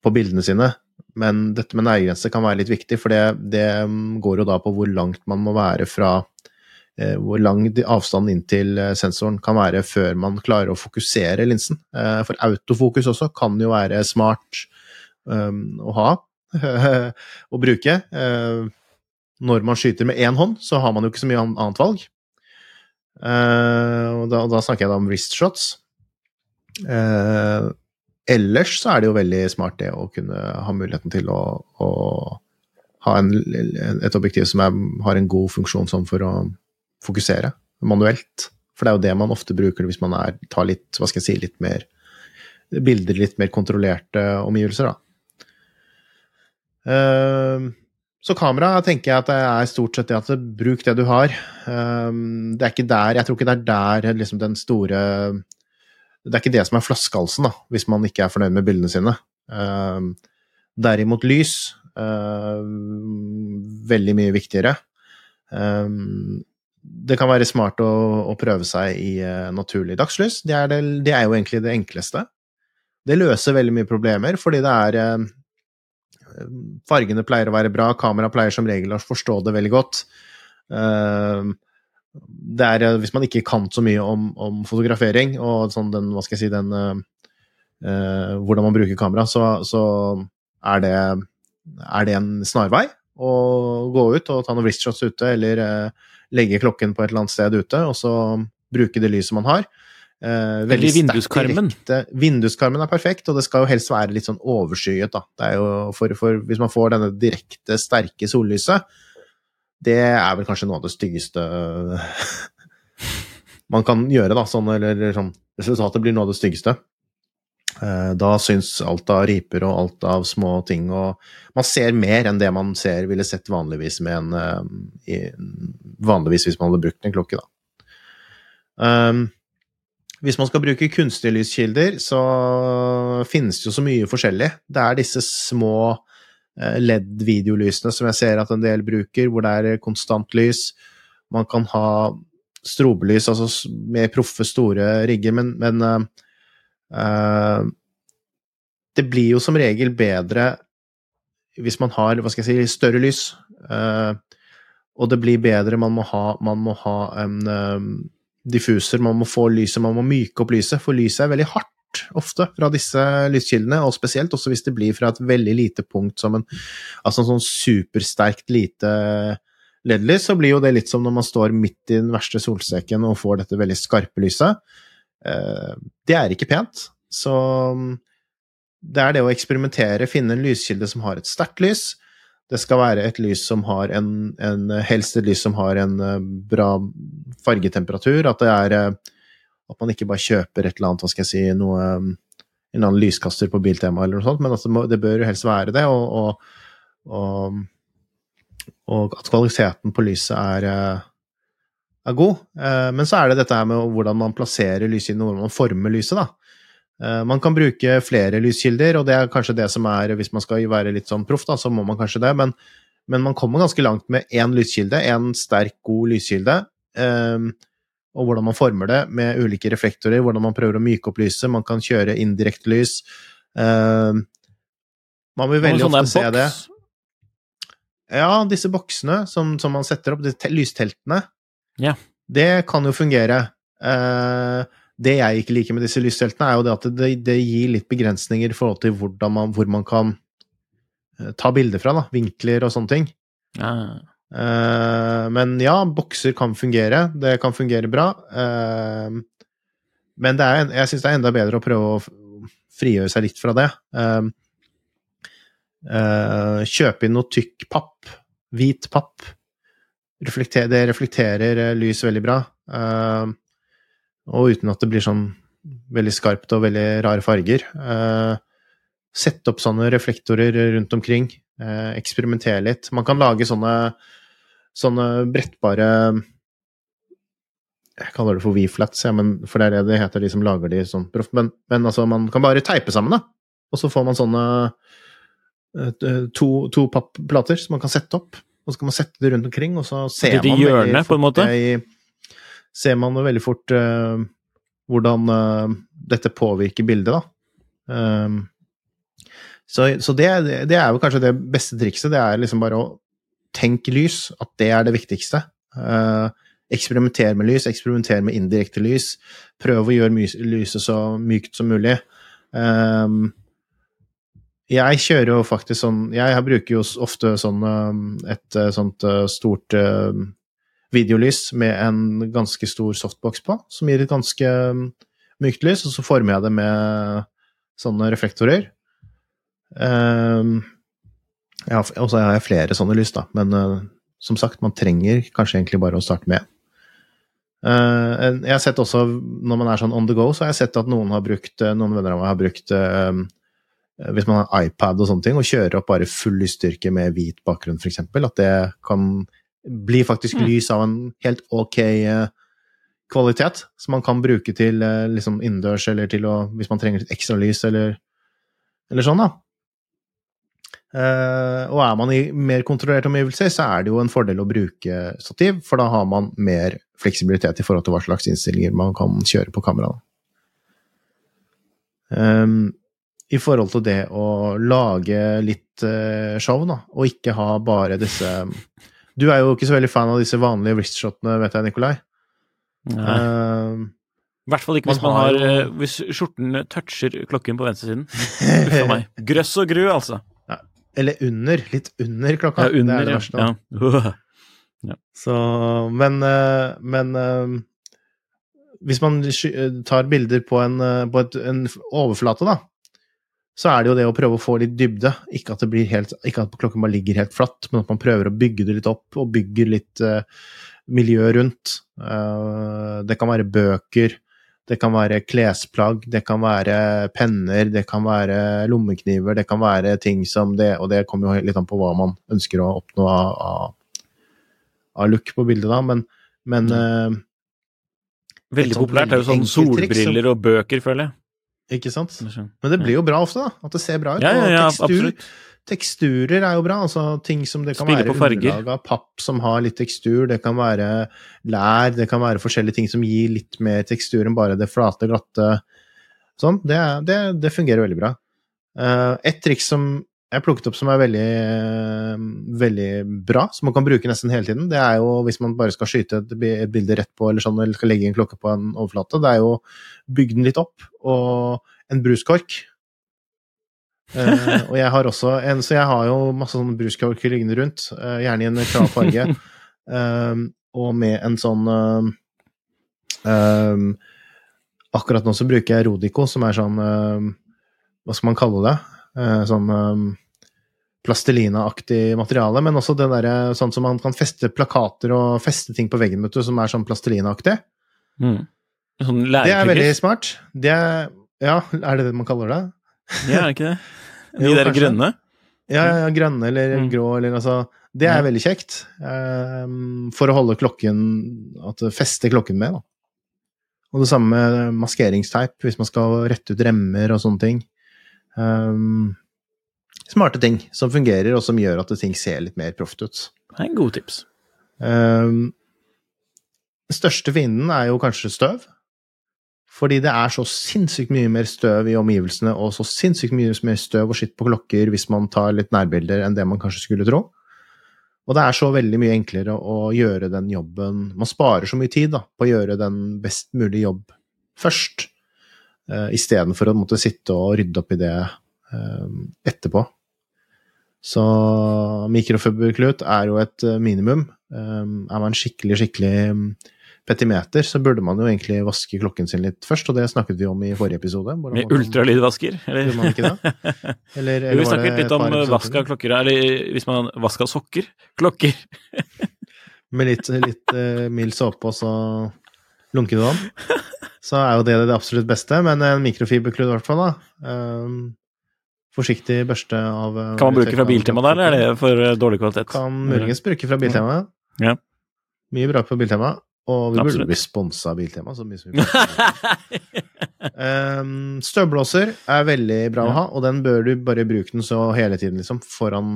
på bildene sine. Men dette med nærgrense kan være litt viktig, for det, det, går jo da på hvor langt man må være fra eh, Hvor lang avstanden inn til eh, sensoren kan være før man klarer å fokusere linsen. Eh, for autofokus også kan jo være smart um, å ha, [LAUGHS] å bruke. Når man skyter med én hånd, så har man jo ikke så mye annet valg. Uh, og, da, og, da, snakker jeg da om wrist shots. Uh, ellers så er det jo veldig smart det å kunne ha muligheten til å, å ha en, et objektiv som er, har en god funksjon sånn for å fokusere manuelt. For det er jo det man ofte bruker hvis man er, tar litt, hva skal jeg si, litt mer bilder, litt mer kontrollerte omgivelser, da. Uh, så kamera tenker jeg at det er stort sett det at bruk det du har. Um, det er ikke der Jeg tror ikke det er der liksom den store Det er ikke det som er flaskehalsen, da, hvis man ikke er fornøyd med bildene sine. Um, derimot lys uh, veldig mye viktigere. Um, det kan være smart å, prøve seg i uh, naturlig dagslys. Det er, det, det er, jo egentlig det enkleste. Det løser veldig mye problemer, fordi det er Fargene pleier å være bra, kamera pleier som regel å forstå det veldig godt. Eh, det er, eh, hvis man ikke kan så mye om, om fotografering og sånn den, hva skal jeg si, den uh, Hvordan man bruker kamera, så, så er, det, er, det, en snarvei å gå ut og ta noen wristshots ute, eller legge klokken på et eller annet sted ute, og så bruke det lyset man har. Uh, veldig vinduskarmen. Vinduskarmen er perfekt, og det skal jo helst være litt sånn overskyet, da. Det er jo for, for, hvis man får denne direkte, sterke sollyset, det er vel kanskje noe av det styggeste [LAUGHS] man kan gjøre, da. Sånn, eller, eller sånn Resultatet blir noe av det styggeste. Uh, da syns alt av riper og alt av små ting, og man ser mer enn det man ser ville sett vanligvis med en uh, i, Vanligvis hvis man hadde brukt en klokke, da. Um, hvis man skal bruke kunstige lyskilder, så finnes det jo så mye forskjellig. Det er disse små eh, LED-videolysene som jeg ser at en del bruker, hvor det er konstant lys. Man kan ha strobelys, altså med proffe, store rigger, men, men uh, Det blir jo som regel bedre hvis man har, hva skal jeg si, større lys. Uh, og det blir bedre, man må ha, man må ha en diffuser, man må få lyset, man må myke opp lyset, for lyset er veldig hardt ofte fra disse lyskildene, og spesielt også hvis det blir fra et veldig lite punkt som en altså en sånn supersterkt lite LED-lys, så blir jo det litt som når man står midt i den verste solsteken og får dette veldig skarpe lyset. Eh, det er ikke pent, så det er det å eksperimentere, finne en lyskilde som har et sterkt lys, det skal være et lys som har en, en, Helst et lys som har en eh, bra fargetemperatur. At det er eh, At man ikke bare kjøper et eller annet, hva skal jeg si, noe En eller annen lyskaster på Biltema eller noe sånt, men altså, det, bør jo helst være det. Og, og, og, og, at kvaliteten på lyset er, eh, er god. Men så er det dette her med hvordan man plasserer lyset, hvordan man former lyset, da. Eh, man kan bruke flere lyskilder, og det er kanskje det som er Hvis man skal være litt sånn proff, da, så må man kanskje det, men, men man kommer ganske langt med én lyskilde, én sterk, god lyskilde. Um, og hvordan man former det med ulike reflektorer, hvordan man prøver å myke opp lyset. Man kan kjøre indirekte lys. Um, man vil veldig ofte se det. Ja, disse boksene som, som man setter opp, disse lysteltene, yeah. det kan jo fungere. Uh, det jeg ikke liker med disse lysteltene, er jo det at det, det gir litt begrensninger i forhold til man, hvor man kan eh, ta bilder fra, da. Vinkler og sånne ting. Ja. Uh, men ja, bokser kan fungere. Det kan fungere bra. Uh, men det er, jeg syns det er enda bedre å prøve å frigjøre seg litt fra det. Uh, kjøpe inn noe tykk papp. Hvit papp. Reflekter, det reflekterer lys veldig bra. Eh, og uten at det blir sånn veldig skarpt og veldig rare farger. Eh, Sette opp sånne reflektorer rundt omkring. Eh, eksperimentere litt. Man kan lage sånne, sånne brettbare Jeg kaller det for V-flats, ja, for det er det det heter, de som lager de sånn proft. Men, men altså, man kan bare teipe sammen, da. Og så får man sånne eh, to, to pappplater som man kan sette opp. Og så kan man sette det rundt omkring, og så ser man det man hjørne, veldig på en måte? i- Ser man jo veldig fort uh, hvordan uh, dette påvirker bildet, da. Um, så så det, det er jo kanskje det beste trikset. Det er liksom bare å tenke lys, at det er det viktigste. Uh, eksperimenter med lys, eksperimenter med indirekte lys. Prøv å gjøre lyset så mykt som mulig. Um, jeg kjører jo faktisk sånn Jeg bruker jo ofte sånn et sånt stort videolys med en ganske stor softbox på, som gir et ganske um, mykt lys, og så former jeg det med sånne reflektorer. Jeg og så har jeg flere sånne lys, da, men uh, som sagt, man trenger kanskje egentlig bare å starte med én. Uh, jeg har sett også, når man er sånn on the go, så har jeg sett at noen har brukt, uh, noen venner av meg har brukt uh, hvis man har iPad og sånne ting, og kjører opp bare full lysstyrke med hvit bakgrunn, f.eks., at det kan bli faktisk Mm. lys av en helt ok uh, kvalitet, som man kan bruke til uh, liksom innendørs, eller til å Hvis man trenger litt ekstra lys, eller, eller sånn, da. Uh, og er man i mer kontrollerte omgivelser, så er det jo en fordel å bruke stativ, for da har man mer fleksibilitet i forhold til hva slags innstillinger man kan kjøre på kameraet. Um, I forhold til det å lage litt uh, show, da, og ikke ha bare disse Du er jo ikke så veldig fan av disse vanlige wristshotene, vet jeg, Nikolai. Nei. Uh, I hvert fall ikke hvis man man har har eh, Hvis skjorten toucher klokken på venstresiden. Uff meg. [LAUGHS] Grøss og gru, altså. eller under. Litt under klokka. Ja, under, det det ja. ja. Uh. Så, men eh, men eh, hvis man tar bilder på en, på et, en overflate, da, så er det jo det å prøve å få litt dybde. Ikke at, det blir helt, ikke at klokken bare ligger helt flatt, men at man prøver å bygge det litt opp, og bygger litt uh, miljø rundt. Uh, det kan være bøker, det kan være klesplagg, det kan være penner, det kan være lommekniver, det kan være ting som det Og det kommer jo litt an på hva man ønsker å oppnå av, av, av look på bildet, da, men, men uh, Veldig populært det er jo sånn solbriller og bøker, føler jeg. Ikke sant? Men det blir jo bra ofte, da. At det ser bra ut. Ja, ja, ja, og tekstur, teksturer er jo bra. Altså ting som det kan Spille være underlag av papp som har litt tekstur. Det kan være lær, det kan være forskjellige ting som gir litt mer tekstur enn bare det flate, glatte. Sånn. Det, det, det fungerer veldig bra. Eh, et triks som jeg plukket opp som er veldig, eh, veldig bra, som man kan bruke nesten hele tiden, det er jo hvis man bare skal skyte et, bilde rett på, eller sånn, eller skal legge en klokke på en overflate, det er jo å den litt opp, og en bruskork. uh, [LAUGHS] og jeg har også en, så jeg har jo masse sånne bruskorker liggende rundt, uh, gjerne i en klar farge, um, [LAUGHS] og med en sånn uh, um, Akkurat nå så bruker jeg Rodico, som er sånn Hva skal man kalle det? Eh, sånn eh, plastelina-aktig materiale, men også det derre sånn som man kan feste plakater og feste ting på veggen, vet du, som er sånn plastelinaaktig. Mm. Sånn Det er veldig smart. Det er Ja, er det det man kaller det? Ja, er det ikke det? [LAUGHS] De Jo, der kanskje. grønne? Ja, ja, grønne eller Mm. grå eller altså Det er Ja. veldig kjekt. Um, for å holde klokken At det fester klokken med, da. Og det samme med maskeringsteip, hvis man skal rette ut remmer og sånne ting. Ehm, smarte ting som fungerer, og som gjør at ting ser litt mer proft ut. Det er en god tips. Um, den største fienden er jo kanskje støv. Fordi det er så sinnssykt mye mer støv i omgivelsene, og så sinnssykt mye mer støv og skitt på klokker hvis man tar litt nærbilder enn det man kanskje skulle tro. Og det er så veldig mye enklere å gjøre den jobben Man sparer så mye tid da, på å gjøre den best mulige jobb først, uh, istedenfor å måtte sitte og rydde opp i det uh, etterpå. Så mikrofiberklut er jo et eh, minimum. Um, er man skikkelig, skikkelig mm, petimeter, så burde man jo egentlig vaske klokken sin litt først, og det snakket vi om i forrige episode. Med ultralydvasker? Eller? Gjorde man ikke det? [LAUGHS] Eller, eller vi snakket litt om vask av klokker, eller hvis man vask av sokker. Klokker! Med litt, litt uh, mild såpe og så lunkende vann. Så er jo det det absolutt beste, men en mikrofiberklut i hvert fall, da. Um, forsiktig børste av eh, Kan man bruke fra Biltema der, eller er det for eh, dårlig kvalitet? Kan muligens bruke fra Biltema. Ja. Mye bra på Biltema. Og vi burde bli sponsa av Biltema. så mye som vi um, [LAUGHS] Støvblåser er veldig bra å ha, og den bør du bare bruke den så hele tiden, liksom, foran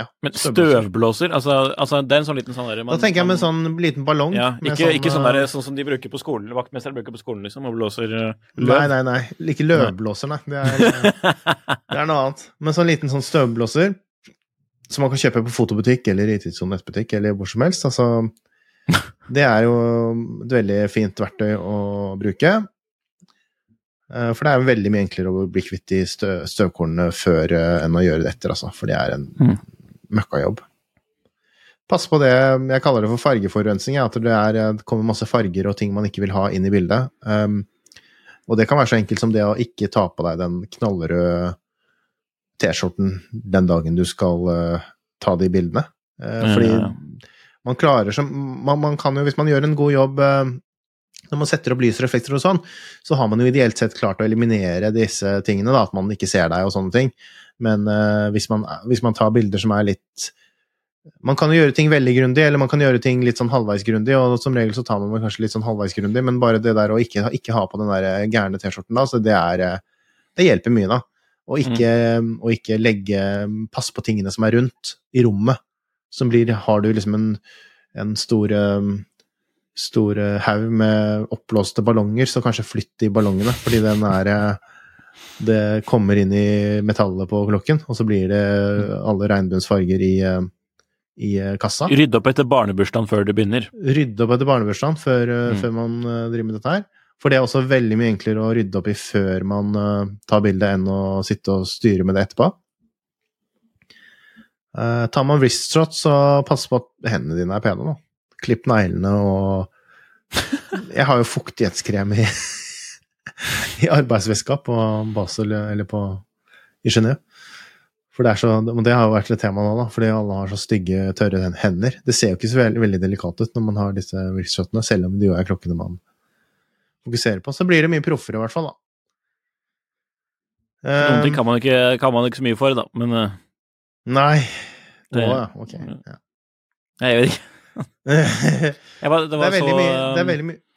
ja, Men støvblåser? Altså, altså, det er en sånn liten sånn der, Da tenker jeg med en sånn liten ballong. Ja, ikke, sånn, ikke sånn, der, sånn, som de bruker på skolen, vaktmesteren bruker på skolen, liksom, og blåser uh, løv. Nei, nei, nei. Ikke løvblåser, nei. Det er, [LAUGHS] det er noe annet. Men sånn liten sånn støvblåser som man kan kjøpe på fotobutikk eller i Tidssonen nettbutikk eller hvor som helst. Altså, [LAUGHS] det er jo et veldig fint verktøy å bruke. Eh, for det er veldig mye enklere å bli kvitt de støvkornene før eh, enn å gjøre det etter, altså. For det er en mm møkkajobb. Pass på det, jeg kaller det for fargeforurensning, at det, er, det, kommer masse farger og ting man ikke vil ha inn i bildet. Um, og det kan være så enkelt som det å ikke ta på deg den knallrøde T-skjorten den dagen du skal uh, ta de bildene. Uh, fordi ja, ja. man klarer som man, man, kan jo, hvis man gjør en god jobb uh, når man setter opp lys og sånn, så har man jo ideelt sett klart å eliminere disse tingene, da, at man ikke ser deg og sånne ting. Men uh, hvis, man, hvis, man, tar bilder som er litt Man kan jo gjøre ting veldig grundig, eller man kan gjøre ting litt sånn halvveis grundig, og som regel så tar man kanskje litt sånn halvveis grundig, men bare det der å ikke, ikke ha på den der eh, gærne T-skjorten, da, så det er eh, Det hjelper mye, da. Og ikke, mm. og ikke legge Pass på tingene som er rundt i rommet. Som blir Har du liksom en, en stor stor haug med oppblåste ballonger, så kanskje flytt de ballongene, fordi den er det kommer inn i metallet på klokken, og så blir det alle regnbuens farger i, eh, i eh, kassa. Rydde opp etter barnebursdagen før du begynner. Rydde opp etter barnebursdagen før, eh, mm. før, man driver med dette her. For det er også veldig mye enklere å rydde opp i før man tar bildet, enn å sitte og styre med det etterpå. Uh, tar man wristshot, så pass på at hendene dine er pene, da. Klipp neglene og [LAUGHS] Jeg har jo fuktighetskrem i [LAUGHS] i arbeidsveska på Basel eller på, i Genéve. For det, er så, det har jo vært et tema nå, da, fordi alle har så stygge, tørre hender. Det ser jo ikke så veldig, veldig delikat ut når man har disse virksomhetene, selv om de jo er klokkene man fokuserer på. Så blir det mye proffere, i hvert fall, da. Noen ting kan man, ikke, kan man ikke så mye for, da, men uh, Nei. Det, Å, ja. Ok. Ja. Jeg vet ikke. [LAUGHS] bare, det, det, er veldig mye, det er veldig mye det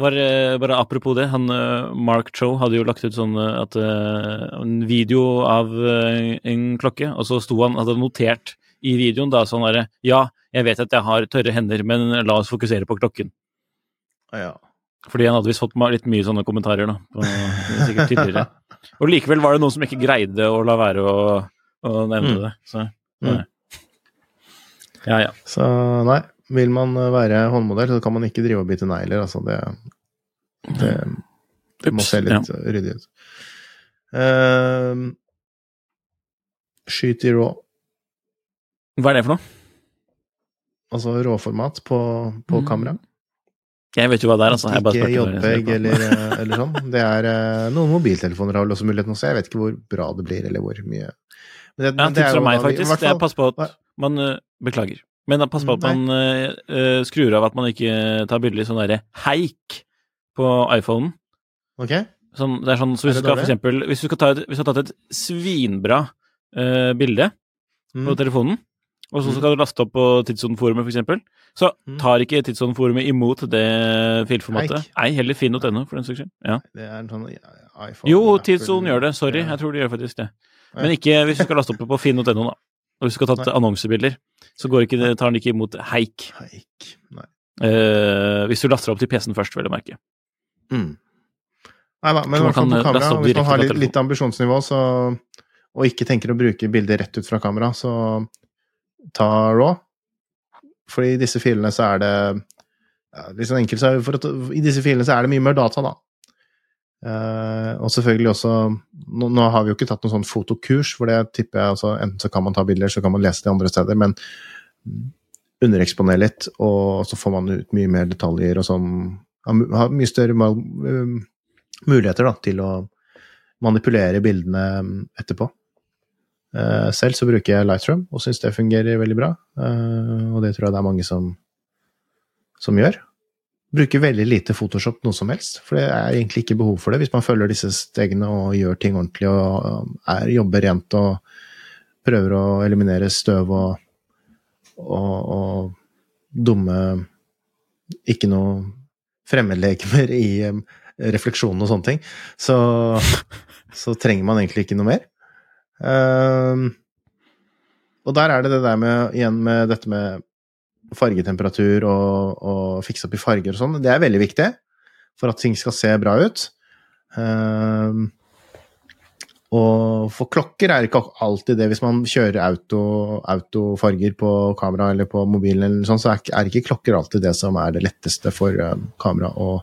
var eh, bare apropos det, han eh, Mark Cho hadde jo lagt ut sånn eh, at en video av en klokke, og så sto han hadde notert i videoen da sånn derre Ja, jeg vet at jeg har tørre hender, men la oss fokusere på klokken. Ja. Fordi han hadde visst fått litt mye sånne kommentarer, da. På, sikkert tidligere. [LAUGHS] Og likevel var det noen som ikke greide å la være å, å nevne mm. det. Så, mm. Ja, ja. Så nei, vil man være håndmodell, så kan man ikke drive og bite negler. Altså det, det, det må se litt ja. ryddig ut. Uh, skyt i rå. Hva er det for noe? Altså råformat på, på mm. kamera. Jeg vet jo hva det er, altså. ikke JPEG eller, eh, eller, sånn. Det er uh, Noen mobiltelefoner har vel også muligheten se. jeg vet ikke hvor bra det blir, eller hvor mye Men det, ja, tips fra meg, faktisk. Det er pass på at man Beklager. Men pass på at man uh, skrur av at man ikke tar bilder i sånn derre heik på iPhonen. Ok. Sånn, det er sånn, så hvis, er du skal, for eksempel, hvis du, skal ta et, hvis du har tatt et svinbra uh, bilde mm. på telefonen, og så mm. skal du laste opp på Tidssonen-forumet, for eksempel, så mm. tar ikke Tidssonen-forumet imot det filformatet. Nei, heller finn.no, for den saks skyld. Ja. Det er en sånn iPhone Jo, Tidssonen gjør det. Sorry, jeg tror de gjør faktisk det. Men ikke hvis du skal laste opp på finn.no, da. Og hvis du skal tatt annonsebilder, så ikke, tar den ikke imot haik. haik. Nei. Eh, hvis du laster opp til PC-en først, vil jeg merke. Mm. Nei da, men i hvert fall på kamera, hvis man har litt, litt ambisjonsnivå så, og ikke tenker å bruke bilder rett ut fra kamera, så ta raw. For i disse filene så er det ja, sånn enkelt, så er det for at, I disse filene så er det mye mer data, da. Eh, og selvfølgelig også nå, nå har vi jo ikke tatt noen sånn fotokurs, for det tipper jeg altså Enten så kan man ta bilder, så kan man lese det andre steder, men undereksponere litt, og så får man ut mye mer detaljer og sånn. Har mye større uh, muligheter da, til å manipulere bildene etterpå. Uh, selv så bruker jeg Lightroom og syns det fungerer veldig bra, uh, og det tror jeg det er mange som, som gjør. Bruker veldig lite Photoshop noe som helst, for det er egentlig ikke behov for det hvis man følger disse stegene og gjør ting ordentlig og er, jobber rent og prøver å eliminere støv og, og, og dumme Ikke noe fremmedlegemer i um, refleksjonen og sånne ting. Så, [LAUGHS] så, trenger man egentlig ikke noe mer. Um, og der er det det der med, igjen med dette med fargetemperatur og, og fikse opp i farger og sånn, det er veldig viktig for at ting skal se bra ut. Um, og for klokker er det ikke alltid det. Hvis man kjører auto, autofarger på kamera eller på mobilen, eller sånn, så er, ikke klokker alltid det som er det letteste for um, kamera å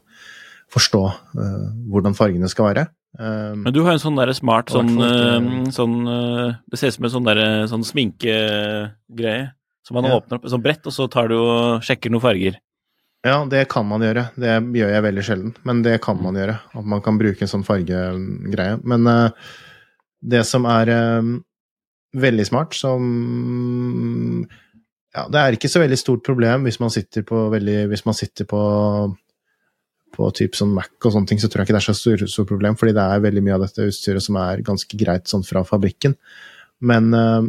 forstå uh, hvordan fargene skal være. Um, Men du har en sånn der smart sånn, uh, sånn Det ser ut som en sånn, der, sånn sminkegreie. Så man ja. åpner opp et sånt brett, og så tar du og sjekker noen farger. Ja, det kan man gjøre. Det gjør jeg veldig sjelden, men det kan man gjøre. At man kan bruke en sånn fargegreie. Men uh, det som er uh, veldig smart, som Ja, det er ikke så veldig stort problem hvis man sitter på veldig Hvis man sitter på på typ sånn Mac og sånne ting, så tror jeg ikke det er så stort, stor problem, fordi det er veldig mye av dette utstyret som er ganske greit sånn fra fabrikken. Men uh,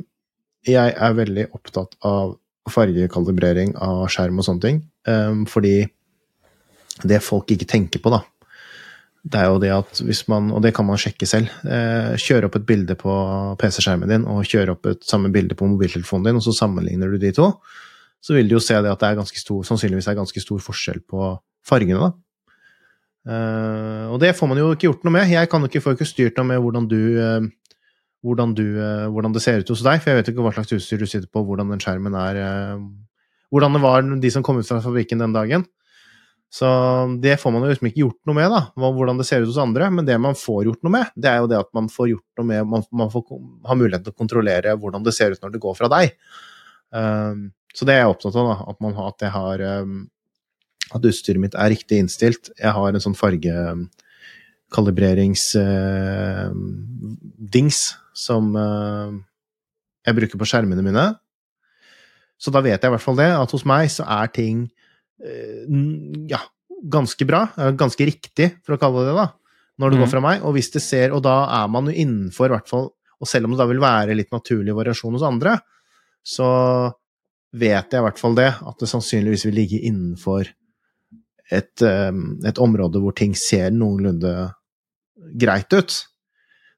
jeg er veldig opptatt av fargekalibrering av skjerm og sånne ting, um, fordi det folk ikke tenker på, da, det er jo det at hvis man, og det kan man sjekke selv, eh, kjøre opp et bilde på PC-skjermen din og kjøre opp et samme bilde på mobiltelefonen din, og så sammenligner du de to, så vil du jo se det at det er ganske stor, sannsynligvis er ganske stor forskjell på fargene. da. Eh, og det får man jo ikke gjort noe med. Jeg kan jo ikke få styrt noe med hvordan du eh, hvordan, du, eh, hvordan, det ser ut hos deg, for jeg vet ikke hva slags utstyr du sitter på, hvordan den skjermen er eh, Hvordan det var de som kom ut fra fabrikken den dagen. Så det får man jo liksom ikke gjort noe med, da, hvordan det ser ut hos andre. Men det man får gjort noe med, det er jo det at man får gjort noe med Man, man får ha mulighet til å kontrollere hvordan det ser ut når det går fra deg. Um, så det er jeg opptatt av, da, at, man at har um, At utstyret mitt er riktig innstilt. Jeg har en sånn farge kalibreringsdings uh, som uh, jeg bruker på skjermene mine. Så da vet jeg i hvert fall det, at hos meg så er ting uh, ja, ganske bra, ganske riktig, for å kalle det det, da, når det mm. går fra meg. Og hvis det ser, og da er man jo innenfor, i hvert fall, og selv om det da vil være litt naturlig variasjon hos andre, så vet jeg i hvert fall det, at det sannsynligvis vil ligge innenfor et, et område hvor ting ser noenlunde greit ut.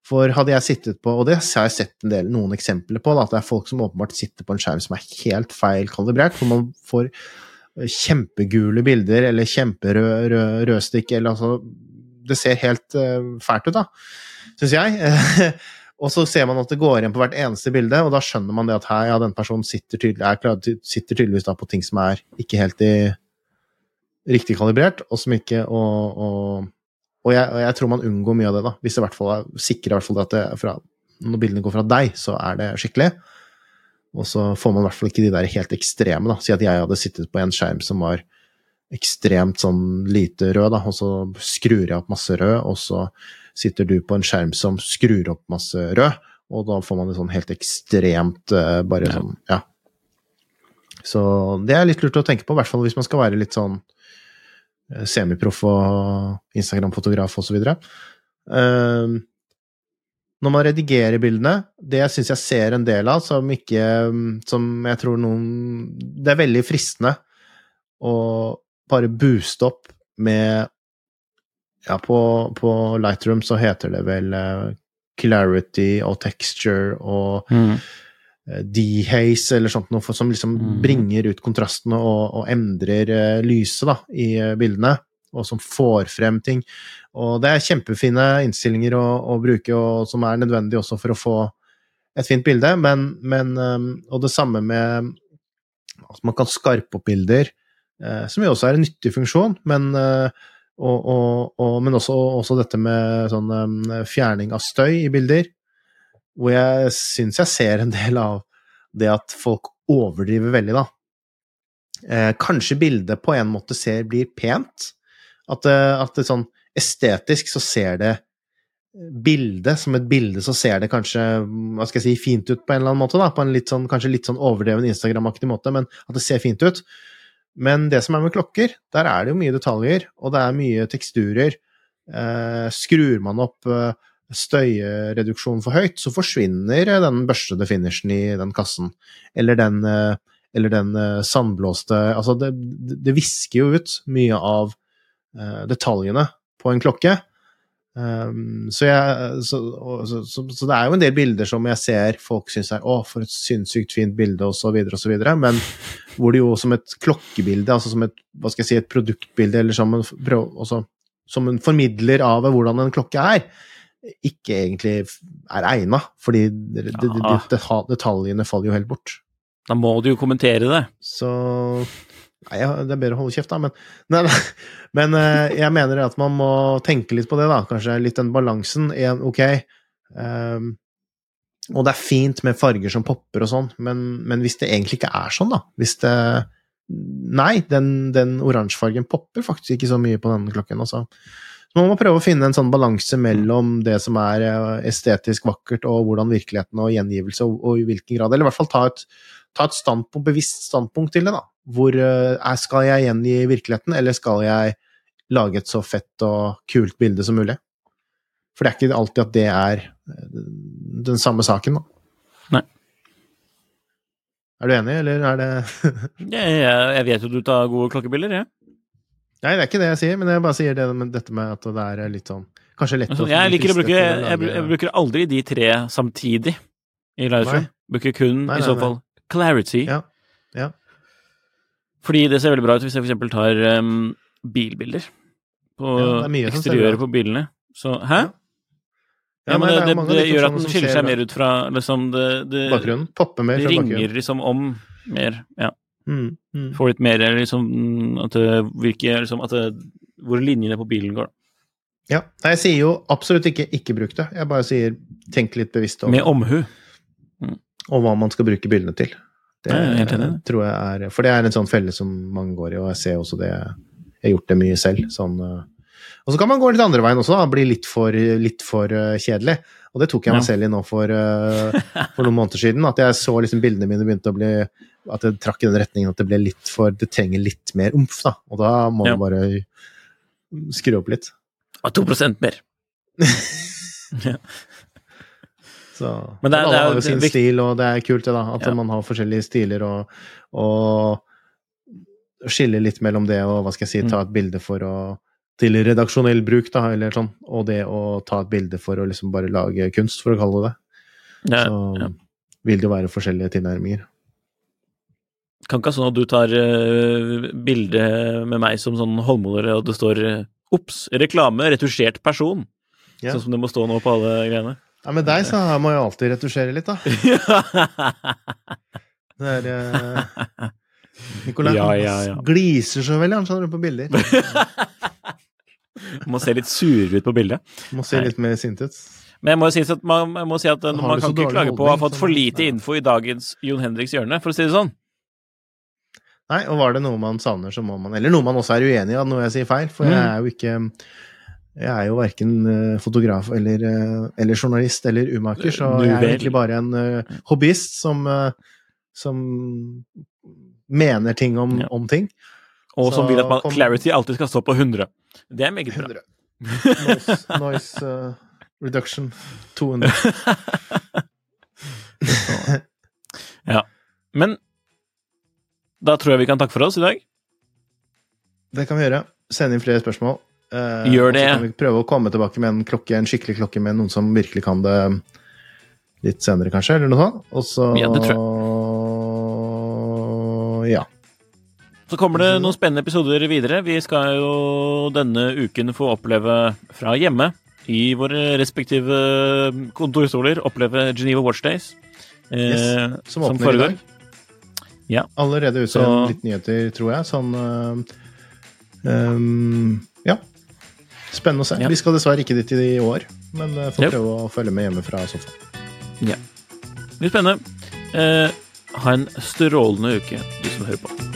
For hadde jeg sittet på, og det har jeg sett del, noen eksempler på, da, at det er folk som åpenbart sitter på en skjerm som er helt feil kalibrert, hvor man får kjempegule bilder eller kjemperød eller altså Det ser helt uh, fælt ut, da, syns jeg. [LAUGHS] og så ser man at det går igjen på hvert eneste bilde, og da skjønner man det at her, ja, den personen sitter, tydelig, sitter tydeligvis da på ting som er ikke helt i riktig kalibrert, og som ikke og, og og jeg, og jeg, tror man unngår mye av det, da, hvis det i hvert fall er sikrer hvert fall at det, fra, når bildene går fra deg, så er det skikkelig. Og så får man i hvert fall ikke de der helt ekstreme. da, Si at jeg hadde sittet på en skjerm som var ekstremt sånn lite rød, da, og så skrur jeg opp masse rød, og så sitter du på en skjerm som skrur opp masse rød, og da får man det sånn helt ekstremt uh, bare sånn, ja. Så det er litt lurt å tenke på, i hvert fall hvis man skal være litt sånn Eh, semiproff og Instagram-fotograf osv. Uh, når man redigerer bildene, det syns jeg ser en del av, som ikke Som jeg tror noen Det er veldig fristende å bare booste opp med Ja, på, på Lightroom så heter det vel uh, clarity og texture og mm. Eh, dehaze eller sånt noe som liksom mm. bringer ut kontrastene og, og endrer uh, lyset da, i uh, bildene, og som får frem ting. Og det er kjempefine innstillinger å, å, bruke, og som er nødvendig også for å få et fint bilde, men, men um, Og det samme med at man kan skarpe opp bilder uh, som jo også er en nyttig funksjon, men, uh, og, og, og, men også, også, dette med sånn um, fjerning av støy i bilder, hvor jeg syns jeg ser en del av det at folk overdriver veldig, da. Eh, kanskje bildet på en måte ser blir pent. At, at det sånn estetisk så ser det bildet som et bilde, så ser det kanskje hva skal jeg si, fint ut på en eller annen måte. da, På en litt sånn, kanskje litt sånn overdreven Instagram-aktig måte, men at det ser fint ut. Men det som er med klokker, der er det jo mye detaljer, og det er mye teksturer. Eh, skrur man opp eh, støyreduksjonen for høyt, så forsvinner den børstede finishen i den kassen. Eller den, eh, eller den eh, sandblåste Altså, det, det visker jo ut mye av eh, detaljene på en klokke. Um, så, jeg, så, så, så, det er jo en del bilder som jeg ser folk syns er 'Å, for et sinnssykt fint bilde', osv., osv., men hvor det jo som et klokkebilde, altså som et hva skal jeg si, et produktbilde, eller som en, også, som en formidler av hvordan en klokke er, ikke egentlig er egna, fordi de, det, det, detaljene faller jo helt bort. Da må du jo kommentere det. Så Nei, det er bedre å holde kjeft, da, men, nei, nei. men uh, jeg mener at man må tenke litt på det, da. Kanskje litt den balansen. En, ok, um, og det er fint med farger som popper og sånn, men, men, hvis det egentlig ikke er sånn, da Hvis det Nei, den, den oransjefargen popper faktisk ikke så mye på denne klokken, altså. Så man må prøve å finne en sånn balanse mellom det som er eh, estetisk vakkert, og hvordan virkeligheten og gjengivelse, og, og i hvilken grad Eller i hvert fall ta et, ta et standpunkt, bevisst standpunkt til det, da. Hvor er, skal jeg gjengi virkeligheten, eller skal jeg lage et så fett og kult bilde som mulig? For det er ikke alltid at det er eh, den samme saken, da. Nei. Er du enig, eller er det [LAUGHS] jeg, jeg, vet jo du tar gode klokkebilder, jeg. Nei, det er ikke det jeg sier, men jeg bare sier det dette med at det er litt sånn Kanskje lett å Jeg liker å bruke jeg, jeg, bruker aldri de tre samtidig i livestream. Bruker kun, nei, nei, i så fall, clarity. Ja. ja. Fordi det ser veldig bra ut hvis jeg for eksempel tar um, bilbilder på ja, eksteriøret på bilene. Så Hæ? Ja. Ja, men det, det, det gjør at den skiller seg mer ut fra liksom det, det Bakgrunnen? Popper mer fra bakgrunnen. Det ringer liksom om mer, ja. Mm, mm. Få litt mer liksom At det virker liksom at det, Hvor linjene på bilen går. Ja. Jeg sier jo absolutt ikke 'ikke bruk det'. Jeg bare sier tenk litt bevisst over Med omhu. Mm. Og hva man skal bruke bilene til. Det jeg tror jeg er For det er en sånn felle som mange går i, og jeg ser også det Jeg har gjort det mye selv. Sånn uh, og så kan man gå litt andre veien også, da, bli litt for, litt for uh, kjedelig. Og det tok jeg meg ja. selv i nå for, uh, for, noen måneder siden. At jeg så liksom bildene mine begynte å bli At det trakk i den retningen at det ble litt for Det trenger litt mer omf, da. Og da må ja. du bare skru opp litt. Og 2% mer. [LAUGHS] ja. Så Men det er, alle har jo sin stil, og det er kult, det, da. At man har forskjellige stiler og, og skille litt mellom det og hva skal jeg si, ta mm. et bilde for å til redaksjonell bruk, da, eller sånn, og det å ta et bilde for å liksom bare lage kunst, for å kalle det det. Så ja. vil det jo være forskjellige tilnærminger. Kan ikke ha sånn at du tar uh, bilde med meg som sånn håndmåler, og det står uh, 'Ops! Reklame! Retusjert person'. Ja. Sånn som det må stå nå på alle greiene. Ja, Med deg så må jeg alltid retusjere litt, da. [LAUGHS] det er uh, Nicolai ja, ja, ja. gliser så veldig, han skjønner du, på bilder. [LAUGHS] [LAUGHS] Må se litt surere ut på bildet. Må se litt mer sint ut. Men jeg må, si at man, må si at man, man kan ikke klage på å ha fått for lite info i dagens Jon Henriks hjørne, for å si det sånn. Nei, og var det noe man savner, så må man Eller noe man også er uenig i, noe jeg sier feil. For mm. jeg er jo ikke Jeg er jo verken eh, fotograf eller, eh, eller journalist eller umaker, så jeg er egentlig bare en uh, hobbyist som, som mener ting om, ja. om ting. Og som vil at man, clarity alltid skal stå på 100. Det er meget bra. 100. Noise, noise uh, reduction 200. [LAUGHS] ja. Men da tror jeg vi kan takke for oss i dag. Det kan vi gjøre. Send inn flere spørsmål. Uh, Gjør det. Så kan vi prøve å komme tilbake med en klokke, en skikkelig klokke med noen som virkelig kan det litt senere, kanskje, eller noe sånt. Og så Ja, det tror jeg. Ja. Så kommer det noen spennende episoder videre. Vi skal jo denne uken få oppleve fra hjemme i våre respektive kontorstoler oppleve Geneva Watch Days. Eh, yes, som åpner i dag. Ja. Allerede ute Så- litt nyheter, tror jeg. Sånn eh, ehm, Ja. Spennende å se. Ja. Vi skal dessverre ikke dit i år, men får prøve å følge med hjemme fra sofaen. Ja. Litt spennende. Eh, ha en strålende uke, du som hører på.